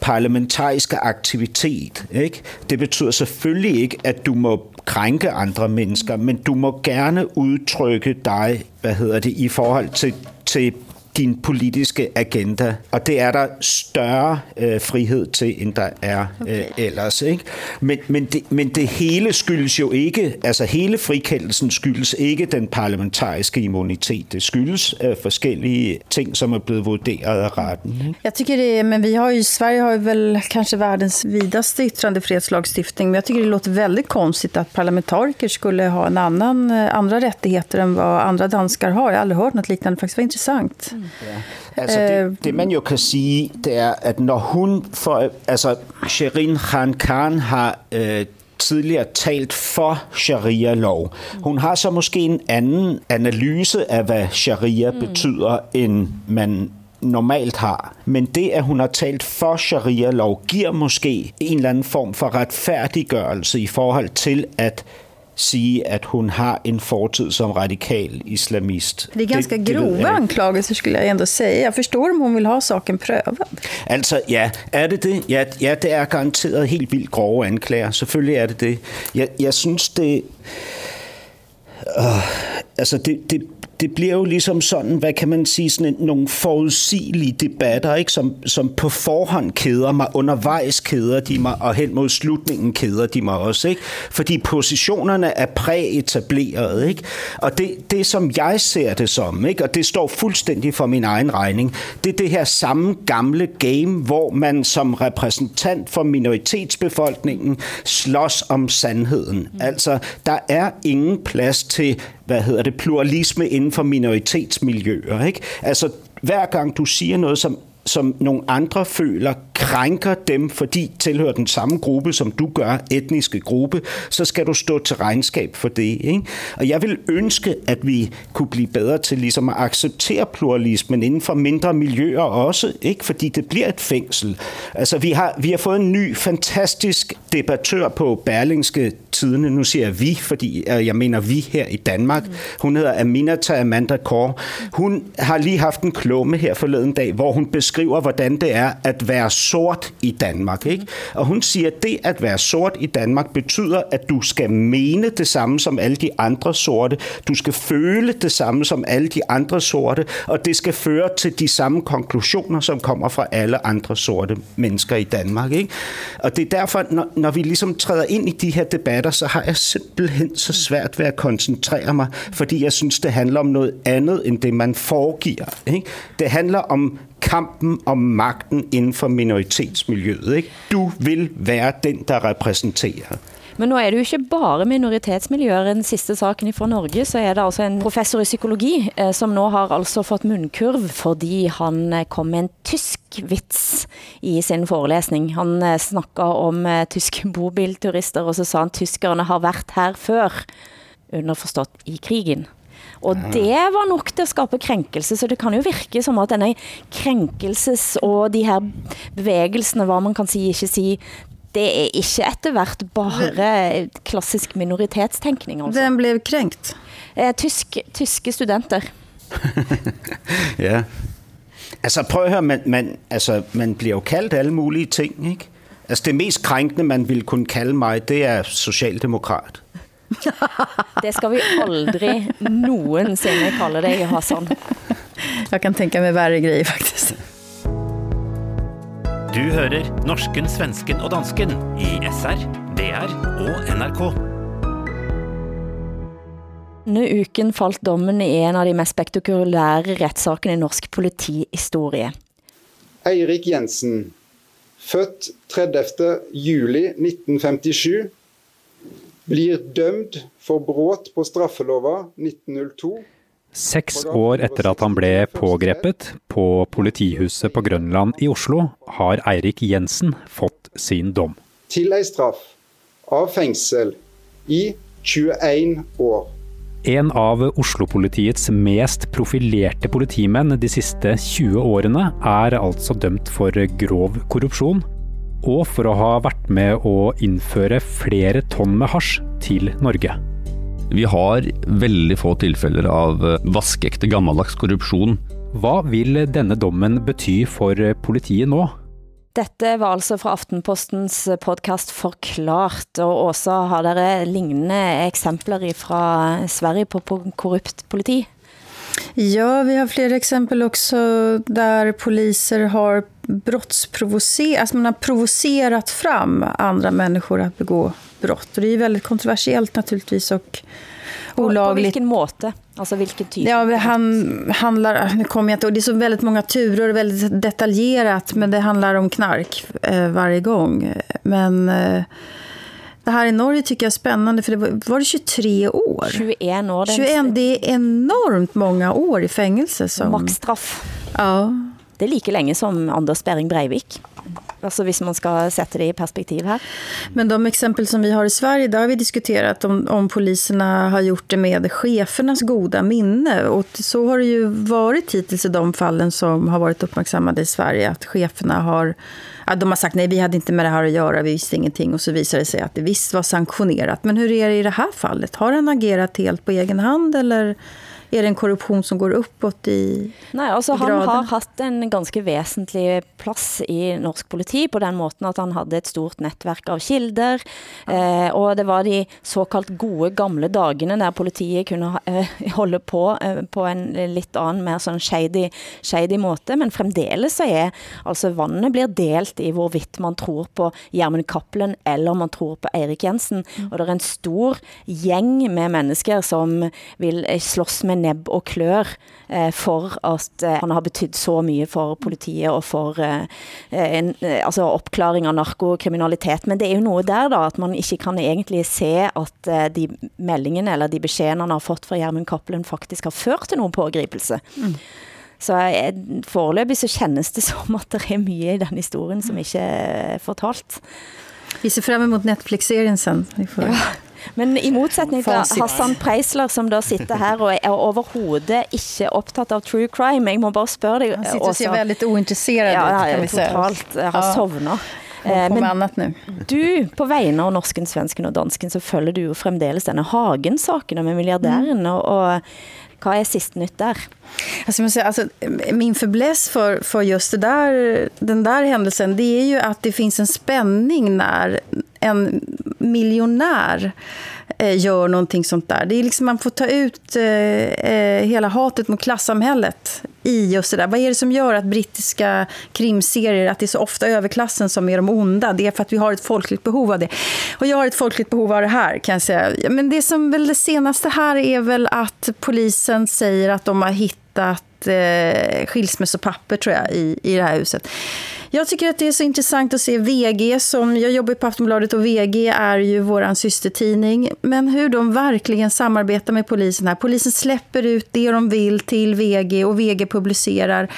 parlamentariske aktivitet. Ikke? Det betyder selvfølgelig ikke, at du må krænke andre mennesker, men du må gerne udtrykke dig, hvad hedder det, i forhold til, til din politiske agenda. Og det er der større øh, frihed til, end der er øh, ellers. Ikke? Men, men, det, men det hele skyldes jo ikke, altså hele frikendelsen skyldes ikke den parlamentariske immunitet. Det skyldes øh, forskellige ting, som er blevet vurderet af retten. Ikke? Jag tycker det, men vi har ju, Sverige har ju väl kanske världens vidaste yttrandefrihetslagstiftning, men jag tycker det låter väldigt konstigt att parlamentariker skulle ha en annan, eh, andra rättigheter än vad andra danskar har. Jag har aldrig hört något liknande, faktiskt var intressant. Mm. Ja. Altså det, det man jo kan sige, det er, at når hun, for, altså Sherin Khan Khan har øh, tidligere talt for sharia-lov. Hun har så måske en anden analyse af, hvad sharia mm. betyder, end man normalt har. Men det, at hun har talt for sharia-lov, giver måske en eller anden form for retfærdiggørelse i forhold til, at sige, at hun har en fortid som radikal islamist. Det är ganska det, det grova anklagelser skulle jag ändå säga. Jag förstår om hon vill ha saken prövad. Altså, ja, er det det? Ja, ja, det er garanteret helt vildt grove anklager. Selvfølgelig er det det. Jeg, jeg synes, det... Øh, altså, det, det, det bliver jo ligesom sådan, hvad kan man sige, sådan en, nogle forudsigelige debatter, ikke? Som, som på forhånd keder mig, undervejs keder de mig, og hen mod slutningen keder de mig også, ikke? Fordi positionerne er præetableret, ikke? Og det, det, som jeg ser det som, ikke? Og det står fuldstændig for min egen regning, det er det her samme gamle game, hvor man som repræsentant for minoritetsbefolkningen slås om sandheden. Mm. Altså, der er ingen plads til hvad hedder det, pluralisme inden for minoritetsmiljøer. Ikke? Altså, hver gang du siger noget, som som nogle andre føler krænker dem, fordi tilhører den samme gruppe, som du gør, etniske gruppe, så skal du stå til regnskab for det. Ikke? Og jeg vil ønske, at vi kunne blive bedre til ligesom at acceptere pluralismen inden for mindre miljøer også, ikke? fordi det bliver et fængsel. Altså, vi har, vi har fået en ny, fantastisk debattør på Berlingske Tidene. Nu siger jeg vi, fordi øh, jeg mener vi her i Danmark. Hun hedder Aminata Amanda Kor. Hun har lige haft en klumme her forleden dag, hvor hun beskriver, hvordan det er at være sort i Danmark. Ikke? Og hun siger, at det at være sort i Danmark betyder, at du skal mene det samme som alle de andre sorte. Du skal føle det samme som alle de andre sorte, og det skal føre til de samme konklusioner, som kommer fra alle andre sorte mennesker i Danmark. Ikke? Og det er derfor, når, når vi ligesom træder ind i de her debatter, så har jeg simpelthen så svært ved at koncentrere mig, fordi jeg synes, det handler om noget andet, end det man foregiver. Ikke? Det handler om kampen om magten inden for minoritetsmiljøet. Ikke? Du vil være den, der repræsenterer. Men nu er det jo ikke bare minoritetsmiljøer. I den sidste saken fra Norge, så er det altså en professor i psykologi, eh, som nu har altså fått mundkurv, fordi han eh, kom med en tysk vits i sin forelæsning. Han eh, om eh, tyske bobilturister, og så sa han, tyskerne har været her før, underforstået i krigen. Og det var nok til at skabe krænkelse, så det kan jo virke som at denne krænkelses og de her bevægelserne, hvad man kan sige, ikke sige, det er ikke etter hvert bare klassisk minoritetstænkning. Altså. Hvem blev krænkt? Eh, tysk, tyske studenter. Ja. Altså prøv at høre, man, man, altså, man bliver jo kaldt alle mulige ting, ikke? Altså det mest krænkende, man ville kunne kalde mig, det er socialdemokrat. Det skal vi aldrig nogensinde kalde dig, Hassan. Jag kan tänka mig värre grejer faktiskt. Du hører norsken, svensken og dansken i SR, DR og NRK. Denne uken faldt dommen i en av de mest spektakulære retssakene i norsk politihistorie. Eirik Jensen, født 30. juli 1957, blir dømt for brot på straffelova 1902. Seks år etter at han ble pågrepet på politihuset på Grønland i Oslo, har Eirik Jensen fått sin dom. Til ei straff av fengsel i 21 år. En av Oslo-politiets mest profilerte politimenn de siste 20 årene er altså dømt for grov korrupsjon, og for å ha vært med å innføre flere tonn med hasj til Norge. Vi har veldig få tilfeller av vaskeekte gammeldags korrupsjon. Hva vil denne dommen bety for politiet nå? Dette var altså fra Aftenpostens podcast Forklart, og også har dere lignende eksempler fra Sverige på korrupt politi? Ja, vi har flera exempel också där poliser har brottsprovocerat, alltså man har provocerat fram andra människor att begå brott. Och det är väldigt kontroversiellt naturligtvis och olagligt. På vilken måte? Alltså vilken typ? Ja, han handlar, nu kommer jag inte, och det är så väldigt många turer och väldigt detaljerat, men det handlar om knark eh, varje gång. Men eh, det här i Norge tycker jag är spännande, för det var, var det 23 år? 21 år. 21, det är enormt många år i fängelse. Som... Maxstraff. Ja. Det är lika länge som Anders Bering Breivik. Alltså hvis man ska sätta det i perspektiv här. Men de exempel som vi har i Sverige, där har vi diskuterat om, om poliserna har gjort det med chefernas goda minne. Och så har det ju varit hittills i de fallen som har varit uppmärksammade i Sverige. Att cheferna har, att de har sagt nej, vi hade inte med det här att göra, vi visste ingenting. Och så visar det sig att det visst var sanktionerat. Men hur är det i det här fallet? Har han agerat helt på egen hand eller är det en korruption som går uppåt i Nej, altså i han graden? har haft en ganske vesentlig plads i norsk politi på den måten at han havde et stort netværk av kilder, eh, og det var de såkaldt gode gamle dagene der politiet kunne eh, holde på eh, på en litt annen, mer sånn shady, shady måte, men fremdeles så er, altså vannet blir delt i hvorvidt man tror på Gjermund Kappelen eller man tror på Erik Jensen, og det er en stor gjeng med mennesker som vil eh, slåss med nebb og klør eh, for at eh, han har betydt så mye for politiet og for eh, en, eh, altså oppklaring av narkokriminalitet. Men det er jo noe der da, at man ikke kan egentlig se at eh, de meldingene eller de beskjedene han har fått fra Gjermund Kappelen faktisk har ført til noen pågripelse. Mm. Så eh, foreløpig så kjennes det som at det er mye i den historien som ikke er fortalt. Vi ser fram emot Netflix-serien sen. Vi får... Men i motsetning til. Hassan Preisler, som da sitter her og er overhovedet ikke opptatt av true crime, jeg må bare spørre deg, Han sitter och ser väldigt ointresserad Ja, ut, kan vi säga. totalt. Har Ja. sovnet. Eh, men annat nu. du, på vegne av norsken, svensken og dansken, så følger du jo fremdeles denne Hagen-saken med milliardæren, og, og hva er siste nytt der? Alltså, måste säga, alltså, min fäbless för, för just det där, den där händelsen det är ju att det finns en spänning när en miljonär eh, gör någonting sånt där. Det är liksom man får ta ut eh, eh, hela hatet mot klassamhället i just det där. Vad är det som gör att brittiska krimserier, att det är så ofta överklassen som är de onda? Det är för att vi har ett folkligt behov av det. Och jag har ett folkligt behov av det här kan jag säga. Men det som väl det senaste här är väl att polisen säger att de har hittat eh, skilsmässopapper tror jag i, i det här huset. Jag tycker att det är så intressant att se VG som, jag jobbar på Aftonbladet och VG är ju våran systertidning, men hur de verkligen samarbetar med polisen här. Polisen släpper ut det de vill till VG och VG publicerar.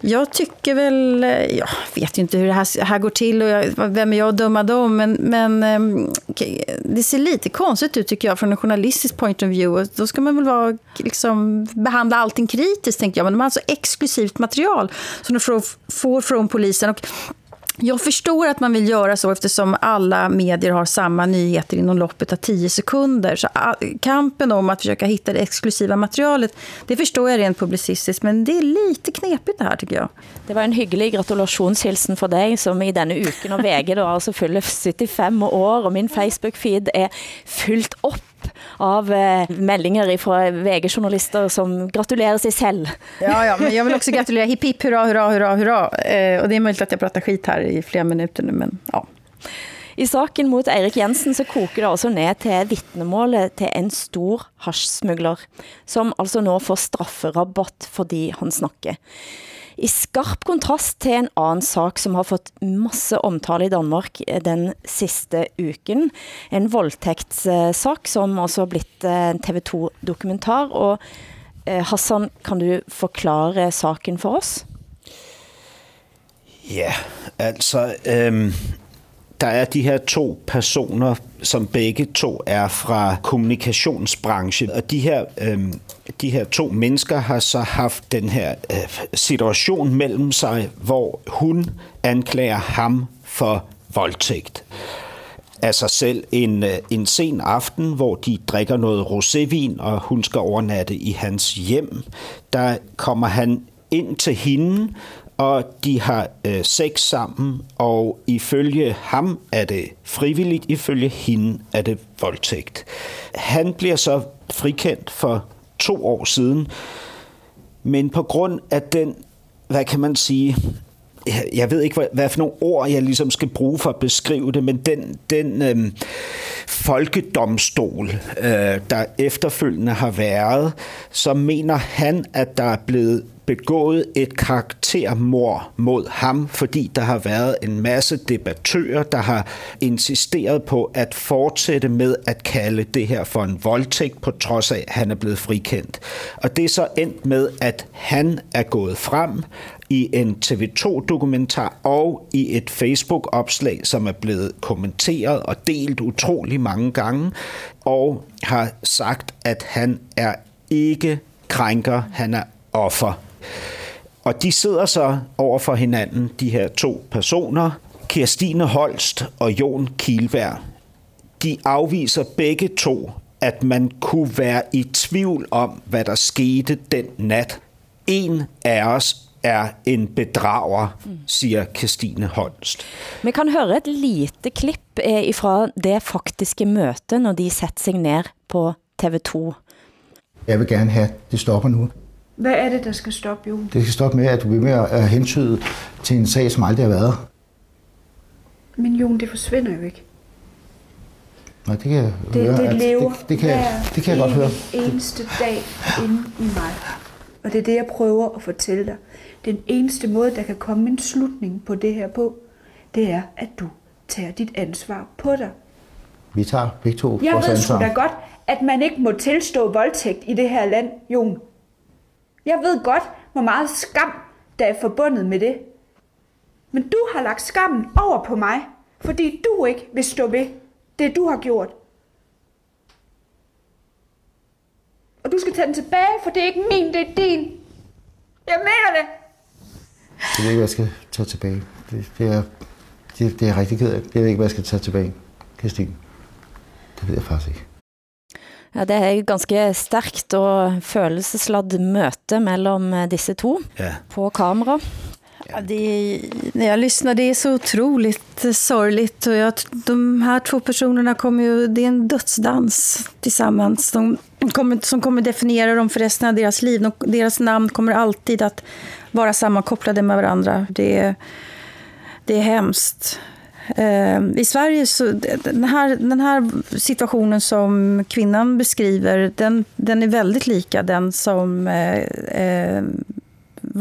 Jag tycker väl, eh, jag vet ju inte hur det här, här går till och jag, vem är jag att döma dem, men, men ehm, det ser lite konstigt ut tycker jag från en journalistisk point of view. Då ska man väl vara, liksom, behandla allting kritiskt, tänker jag. Men de har alltså exklusivt material som de får, får från polisen. Och jag förstår att man vill göra så eftersom alla medier har samma nyheter inom loppet av 10 sekunder. Så ah, kampen om att försöka hitta det exklusiva materialet, det förstår jag rent publicistiskt. Men det är lite knepigt det här tycker jag. Det var en hygglig gratulationshilsen för dig, som i denna uken och VG då alltså fyller 75 år, och min Facebook-feed är fyllt upp av eh, meldinger fra VG-journalister som gratulerer sig selv. Ja, ja, men jag vill också gratulera. Hipp, hipp, hurra, hurra, hurra, hurra. Eh, och det är möjligt att jag pratar skit här i flera minuter nu, men ja. I saken mot Erik Jensen så koker det altså ned til vittnemålet til en stor hasjsmugler, som altså nå får strafferabatt fordi han snakker. I skarp kontrast til en anden sak, som har fått masse omtale i Danmark den sidste uken. En voldtægtssag, som også har blitt eh, en TV 2-dokumentar. Og eh, Hassan, kan du forklare saken for oss? Ja, altså, øhm, der er de her to personer, som begge to er fra kommunikationsbranchen, og de her, øh, de her to mennesker har så haft den her øh, situation mellem sig, hvor hun anklager ham for voldtægt af sig selv en, øh, en sen aften, hvor de drikker noget rosévin, og hun skal overnatte i hans hjem. Der kommer han ind til hende, og de har øh, sex sammen, og ifølge ham er det frivilligt, ifølge hende er det voldtægt. Han bliver så frikendt for to år siden, men på grund af den, hvad kan man sige, jeg- ved ikke, hvad, hvad for nogle ord, jeg ligesom skal bruge for at beskrive det, men den, den øh, folkedomstol, øh, der efterfølgende har været, så mener han, at der er blevet begået et karaktermord mod ham, fordi der har været en masse debattører, der har insisteret på at fortsætte med at kalde det her for en voldtægt, på trods af, at han er blevet frikendt. Og det er så endt med, at han er gået frem i en TV2-dokumentar og i et Facebook-opslag, som er blevet kommenteret og delt utrolig mange gange, og har sagt, at han er ikke krænker, han er offer. Og de sidder så over for hinanden, de her to personer, Kirstine Holst og Jon Kielberg. De afviser begge to, at man kunne være i tvivl om, hvad der skete den nat. En af os er en bedrager, siger Kirstine Holst. Vi kan høre et lite klip eh, fra det faktiske møte, når de sætter sig ned på TV2. Jeg vil gerne have, at det stopper nu. Hvad er det, der skal stoppe, Jon? Det skal stoppe med, at du bliver med at hentyde til en sag, som aldrig har været. Men Jon, det forsvinder jo ikke. Nej, det kan jeg Det, høre. det lever det, det, kan, jeg, hver det kan jeg godt høre. eneste dag inde i mig. Og det er det, jeg prøver at fortælle dig. Den eneste måde, der kan komme en slutning på det her på, det er, at du tager dit ansvar på dig. Vi tager begge to Jeg vores ved sgu ansvar. da godt, at man ikke må tilstå voldtægt i det her land, Jon. Jeg ved godt, hvor meget skam, der er forbundet med det. Men du har lagt skammen over på mig, fordi du ikke vil stå ved det, du har gjort. Og du skal tage den tilbage, for det er ikke min, det er din. Jeg mener det. Jeg ved ikke, hvad jeg skal tage tilbage. Det, det, er, det, det er jeg rigtig ked af. Jeg ved ikke, hvad jeg skal tage tilbage, Christine. Det ved jeg faktisk ikke. Ja, det er et ganske stærkt og følelsesladd møte mellem eh, disse to Ja. på kamera. Ja, det är, när jag lyssnar, det är så otroligt sorgligt. Och jag, de här två personerna kommer ju, det är en dödsdans tillsammans. De kommer, som kommer definiera dem för resten av deras liv. De, deras namn kommer alltid att vara sammankopplade med varandra. Det är, det är hemskt. Eh, I Sverige så, den här, den här situationen som kvinnan beskriver, den, den är väldigt lika den som eh, eh,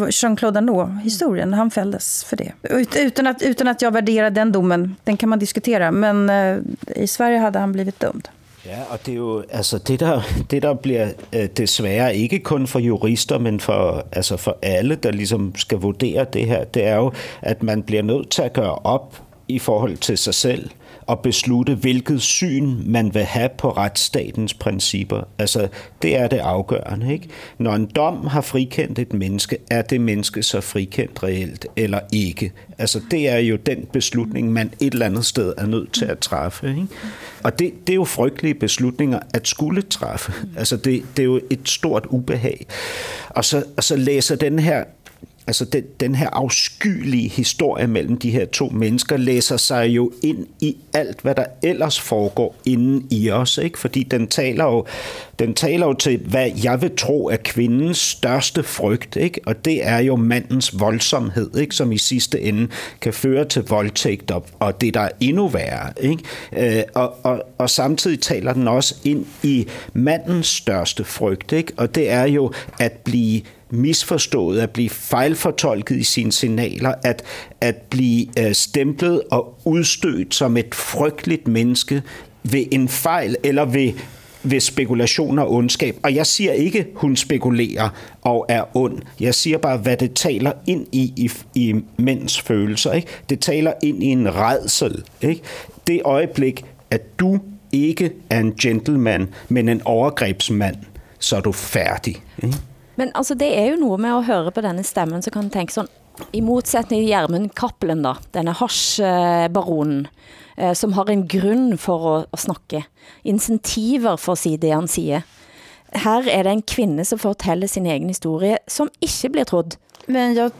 Jean-Claude Arnault-historien, han fälldes för det. Ut, utan, att, utan att jag värderar den domen, den kan man diskutera, men eh, i Sverige hade han blivit dömd. Ja, og det er jo altså det der, det der bliver øh, desværre ikke kun for jurister, men for, altså for alle, der ligesom skal vurdere det her, det er jo, at man bliver nødt til at gøre op i forhold til sig selv og beslutte, hvilket syn man vil have på retsstatens principper. Altså, det er det afgørende, ikke? Når en dom har frikendt et menneske, er det menneske så frikendt reelt eller ikke? Altså, det er jo den beslutning, man et eller andet sted er nødt til at træffe, ikke? Og det, det er jo frygtelige beslutninger at skulle træffe. Altså, det, det er jo et stort ubehag. Og så, og så læser den her altså den, den her afskyelige historie mellem de her to mennesker læser sig jo ind i alt, hvad der ellers foregår inden i os, ikke? fordi den taler, jo, den taler jo til, hvad jeg vil tro er kvindens største frygt, ikke? og det er jo mandens voldsomhed, ikke? som i sidste ende kan føre til voldtægt og, og det, der er endnu værre. Ikke? Øh, og, og, og samtidig taler den også ind i mandens største frygt, ikke? og det er jo at blive misforstået, at blive fejlfortolket i sine signaler, at, at blive øh, stemplet og udstødt som et frygteligt menneske ved en fejl eller ved, ved spekulation og ondskab. Og jeg siger ikke, hun spekulerer og er ond. Jeg siger bare, hvad det taler ind i, i, i mænds følelser. Ikke? Det taler ind i en redsel. Ikke? Det øjeblik, at du ikke er en gentleman, men en overgrebsmand, så er du færdig. Ikke? Men altså, det er jo noget med at høre på denne stemmen, så kan man tænke sådan, i modsætning til Gjermund Kappelen da, denne hasjbaronen, eh, som har en grund for at, at snakke, incentiver for at sige det han siger. Her er det en kvinde som fortæller sin egen historie, som ikke blir trodd. Men jag,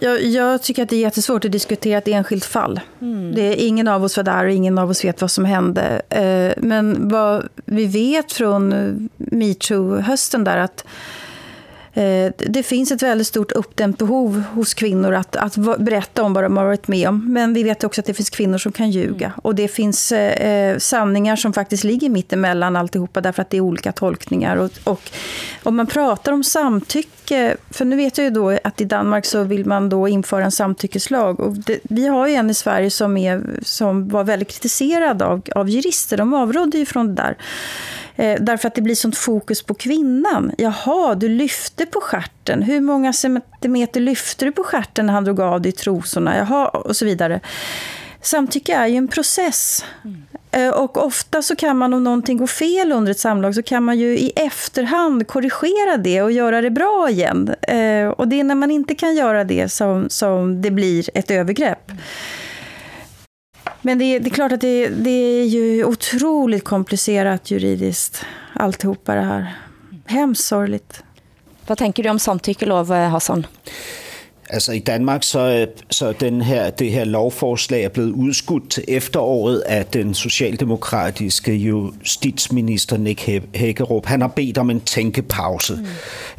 jag, jag tycker att det är jättesvårt att diskutera ett enskilt fall. Mm. Det är, ingen av oss var där och ingen av oss vet vad som hände. Eh, Men vad vi vet från metoo-hösten där att Eh, det finns ett väldigt stort uppdämt behov hos kvinnor att, att berätta om vad de har varit med om. Men vi vet också att det finns kvinnor som kan ljuga. Mm. Och det finns eh, sanningar som faktiskt ligger mittemellan alltihopa därför att det är olika tolkningar. Och, och om man pratar om samtycke, för nu vet jag ju då att i Danmark så vill man då införa en samtyckeslag. Och det, vi har ju en i Sverige som, är, som var väldigt kritiserad av, av jurister. De avrådde ju från det där. Eh, därför att det blir sånt fokus på kvinnan. Jaha, du lyfte på skärten. Hur många centimeter lyfte du på skärten när han drog av dig trosorna? Jaha, och så vidare. Samtycke är ju en process. Mm. Eh, och ofta så kan man, om någonting går fel under ett samlag, så kan man ju i efterhand korrigera det och göra det bra igen. Eh, och det är när man inte kan göra det som, som det blir ett övergrepp. Men det är, det är klart att det, det, är ju otroligt komplicerat juridiskt, alltihopa det här. Hemskt sorgligt. Vad tänker du om samtyckelov, eh, Hassan? Altså i Danmark så, så den her, det her lovforslag er blevet udskudt til efteråret af den socialdemokratiske justitsminister Nick Hækkerup. Han har bedt om en tænkepause.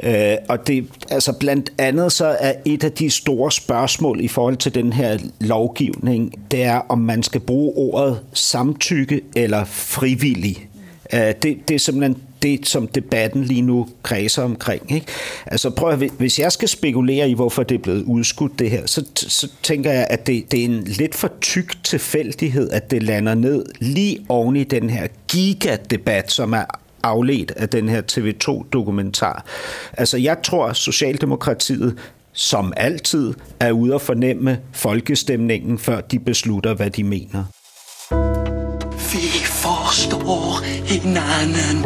Mm. Øh, og det, altså blandt andet så er et af de store spørgsmål i forhold til den her lovgivning, det er om man skal bruge ordet samtykke eller frivillig. Øh, det, det er simpelthen det, som debatten lige nu kredser omkring. Ikke? Altså prøv at, hvis jeg skal spekulere i, hvorfor det er blevet udskudt det her, så, så tænker jeg, at det, det er en lidt for tyk tilfældighed, at det lander ned lige oven i den her gigadebat, som er afledt af den her TV2-dokumentar. Altså jeg tror, Socialdemokratiet som altid er ude at fornemme folkestemningen, før de beslutter, hvad de mener. Forstår hinanden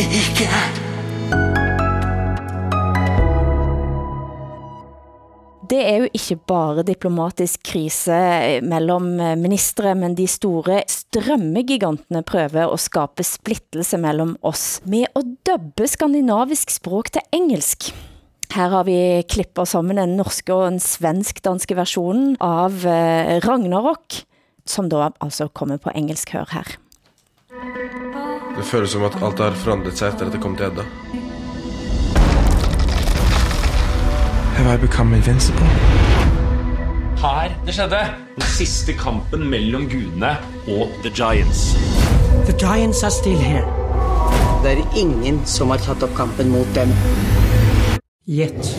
ikke. Det er jo ikke bare diplomatisk krise eh, mellem eh, ministre, men de store strømmegigantene prøver at skabe splittelse mellem oss med at dubbe skandinavisk språk til engelsk. Her har vi klippet sammen en norsk og en svensk-danske version av eh, Ragnarok, som da altså kommer på engelsk hør her. Det føles som at alt har forandret sig efter at det kom til Edda. Have I become invincible? Her det skjedde. Den sidste kampen mellem gudene og The Giants. The Giants are still here. Det er ingen som har taget op kampen mot dem. Yet.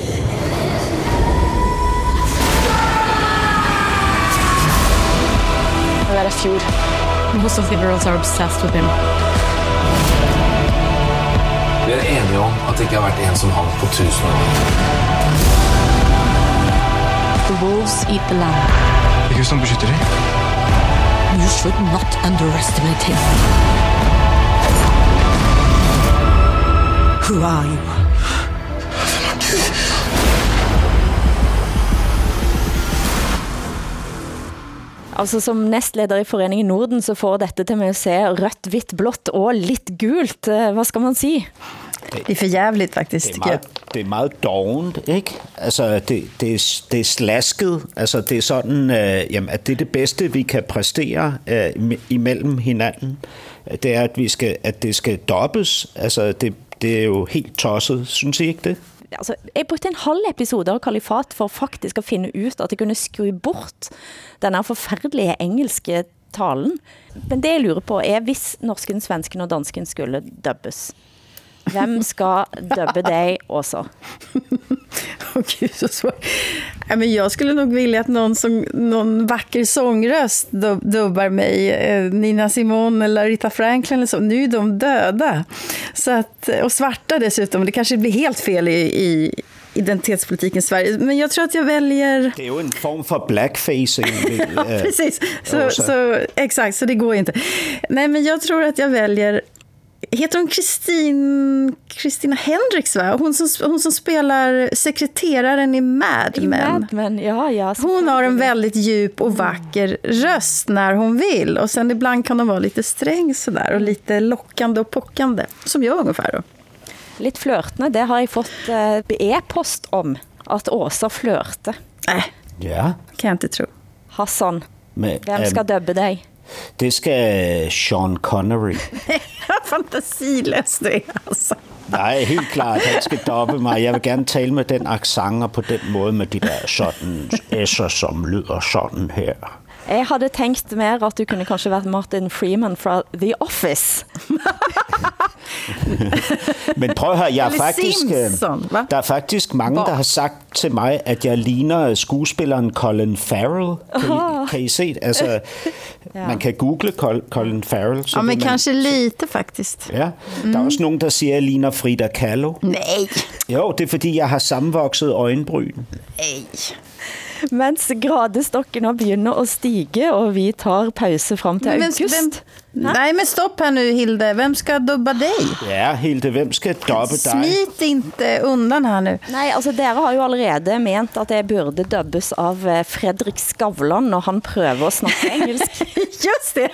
I got a feud. Most of the girls are obsessed with him. Vi er enige om at det ikke har vært en som hang på tusen år. The wolves eat the lamb. Ikke som beskytter dem. You should not underestimate him. Who are you? Altså som nestleder i Foreningen Norden, så får dette til med at se rødt, hvitt, blått og lidt gult. Eh, hvad skal man sige? Det er for jævligt, faktisk. Det er meget, det er meget dovent, ikke? Altså, det, det, er, det er slasket. Altså, det er sådan, øh, jamen, at det er det bedste, vi kan præstere øh, imellem hinanden. Det er, at, vi skal, at det skal dobbes. Altså, det, det er jo helt tosset. Synes I ikke det? Altså, jeg brugte en halv episode av Kalifat for faktisk at finde ut at jeg kunne skru bort den her forfærdelige engelske talen. Men det jeg lurer på er, hvis norsken, svensken og dansken skulle dubbes, Hvem skal dubbe dig også? Åh oh, gud, så svårt. Ja, men jag skulle nog vilja att någon, som, någon vacker sångröst dubbar mig. Eh, Nina Simone eller Rita Franklin eller så. Nu är de döda. Så att, och svarta dessutom. Det kanske blir helt fel i, i identitetspolitiken i Sverige. Men jag tror att jag väljer... Det är ju en form för blackfacing. ja, precis. Så, så, exakt, så det går inte. Nej, men jag tror att jag väljer Heter hon Kristin, Kristina Hendricks, va? Hon som, hon som spelar sekreteraren i Mad Men. I Mad Men ja, ja, hon har en väldigt djup och vacker röst när hon vill. Och sen ibland kan hon vara lite sträng sådär och lite lockande och pockande. Som jag ungefär då. Lite flörtende, det har jag fått eh, e-post om. Att Åsa flörte. Nej, äh, ja. kan jag inte tro. Hassan, Men, vem ska um, dubbe dig? Det skal Sean Connery. Fantasilöst det altså. Nej, helt klart, han skal doppe mig. Jeg vil gerne tale med den accent og på den måde med de der sådan s'er, som lyder sådan her. Jeg havde tænkt mere, at du kunne kanskje været Martin Freeman fra The Office. Men prøv høre, jeg er faktisk, øh, Simpson, hva? der er faktisk mange, der har sagt til mig, at jeg ligner skuespilleren Colin Farrell. Kan I, kan I se det? Altså, Ja. man kan google Col- Colin Farrell. Ja, men man- kanske lite faktiskt. Ja, der er også nogen, der siger, at jeg ligner Frida Kahlo. Nej. Jo, det er fordi, jeg har sammenvokset øjenbryn. Mens gradestokken nå begynder at stige, og vi tar pause frem til Men august. vem, nej, men stopp här nu Hilde. Vem ska dubba dig? Ja, Hilde, hvem skal doppe dig? Smit inte undan här nu. Nej, altså dere har jo allerede ment at jeg burde dubbes av eh, Fredrik Skavlan, når han prøver at snakke engelsk. Just det!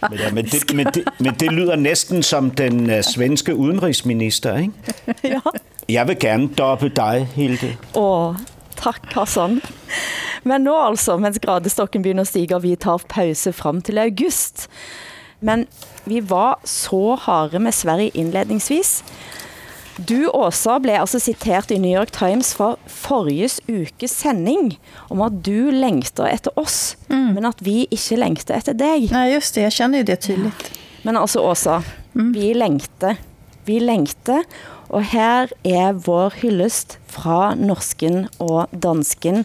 Men, ja, men, det, men, det, men det lyder næsten som den uh, svenske udenrigsminister, ikke? ja. Jeg vil gerne doppe dig, Hilde. Åh, tak Hassan. Men nå altså, mens gradestokken begynder at stige, og vi tar pause frem til august. Men vi var så harde med Sverige indledningsvis. Du, Åsa, blev altså citeret i New York Times fra forrige ukes sending om at du længter efter oss, mm. men at vi ikke længter efter dig. Nej, just det. Jag känner ju det tydligt. Men altså, Åsa, vi længte. Vi længte, og her er vår hyldest fra norsken og dansken.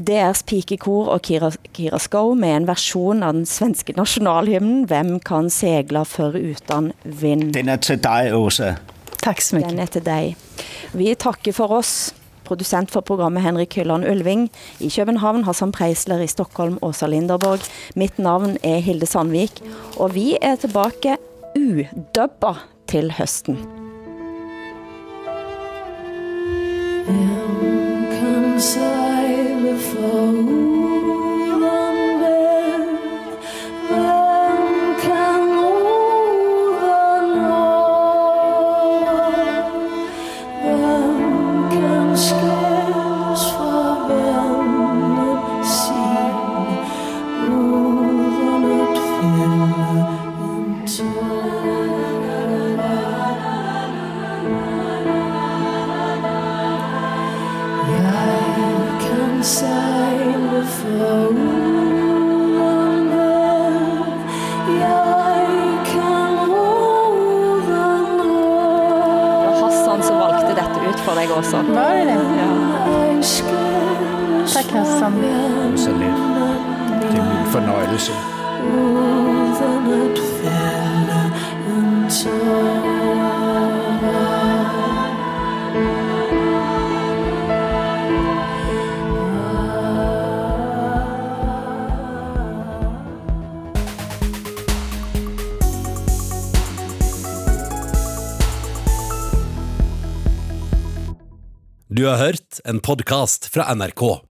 DR's pikekor og Kira, Kira Skov med en version av den svenske nationalhymnen Hvem kan segla for utan vind? Den er til dig, Åsa. Tak så Den er til dig. Vi takker for oss. Producent for programmet Henrik Hylland Ulving. I København Hassan Preisler, i Stockholm Åsa Linderborg. Mitt navn er Hilde Sandvik, og vi er tilbage udubba til høsten. Kan sejle Hassan. Så lidt. Det er min fornøjelse. Du har hørt en podcast fra NRK.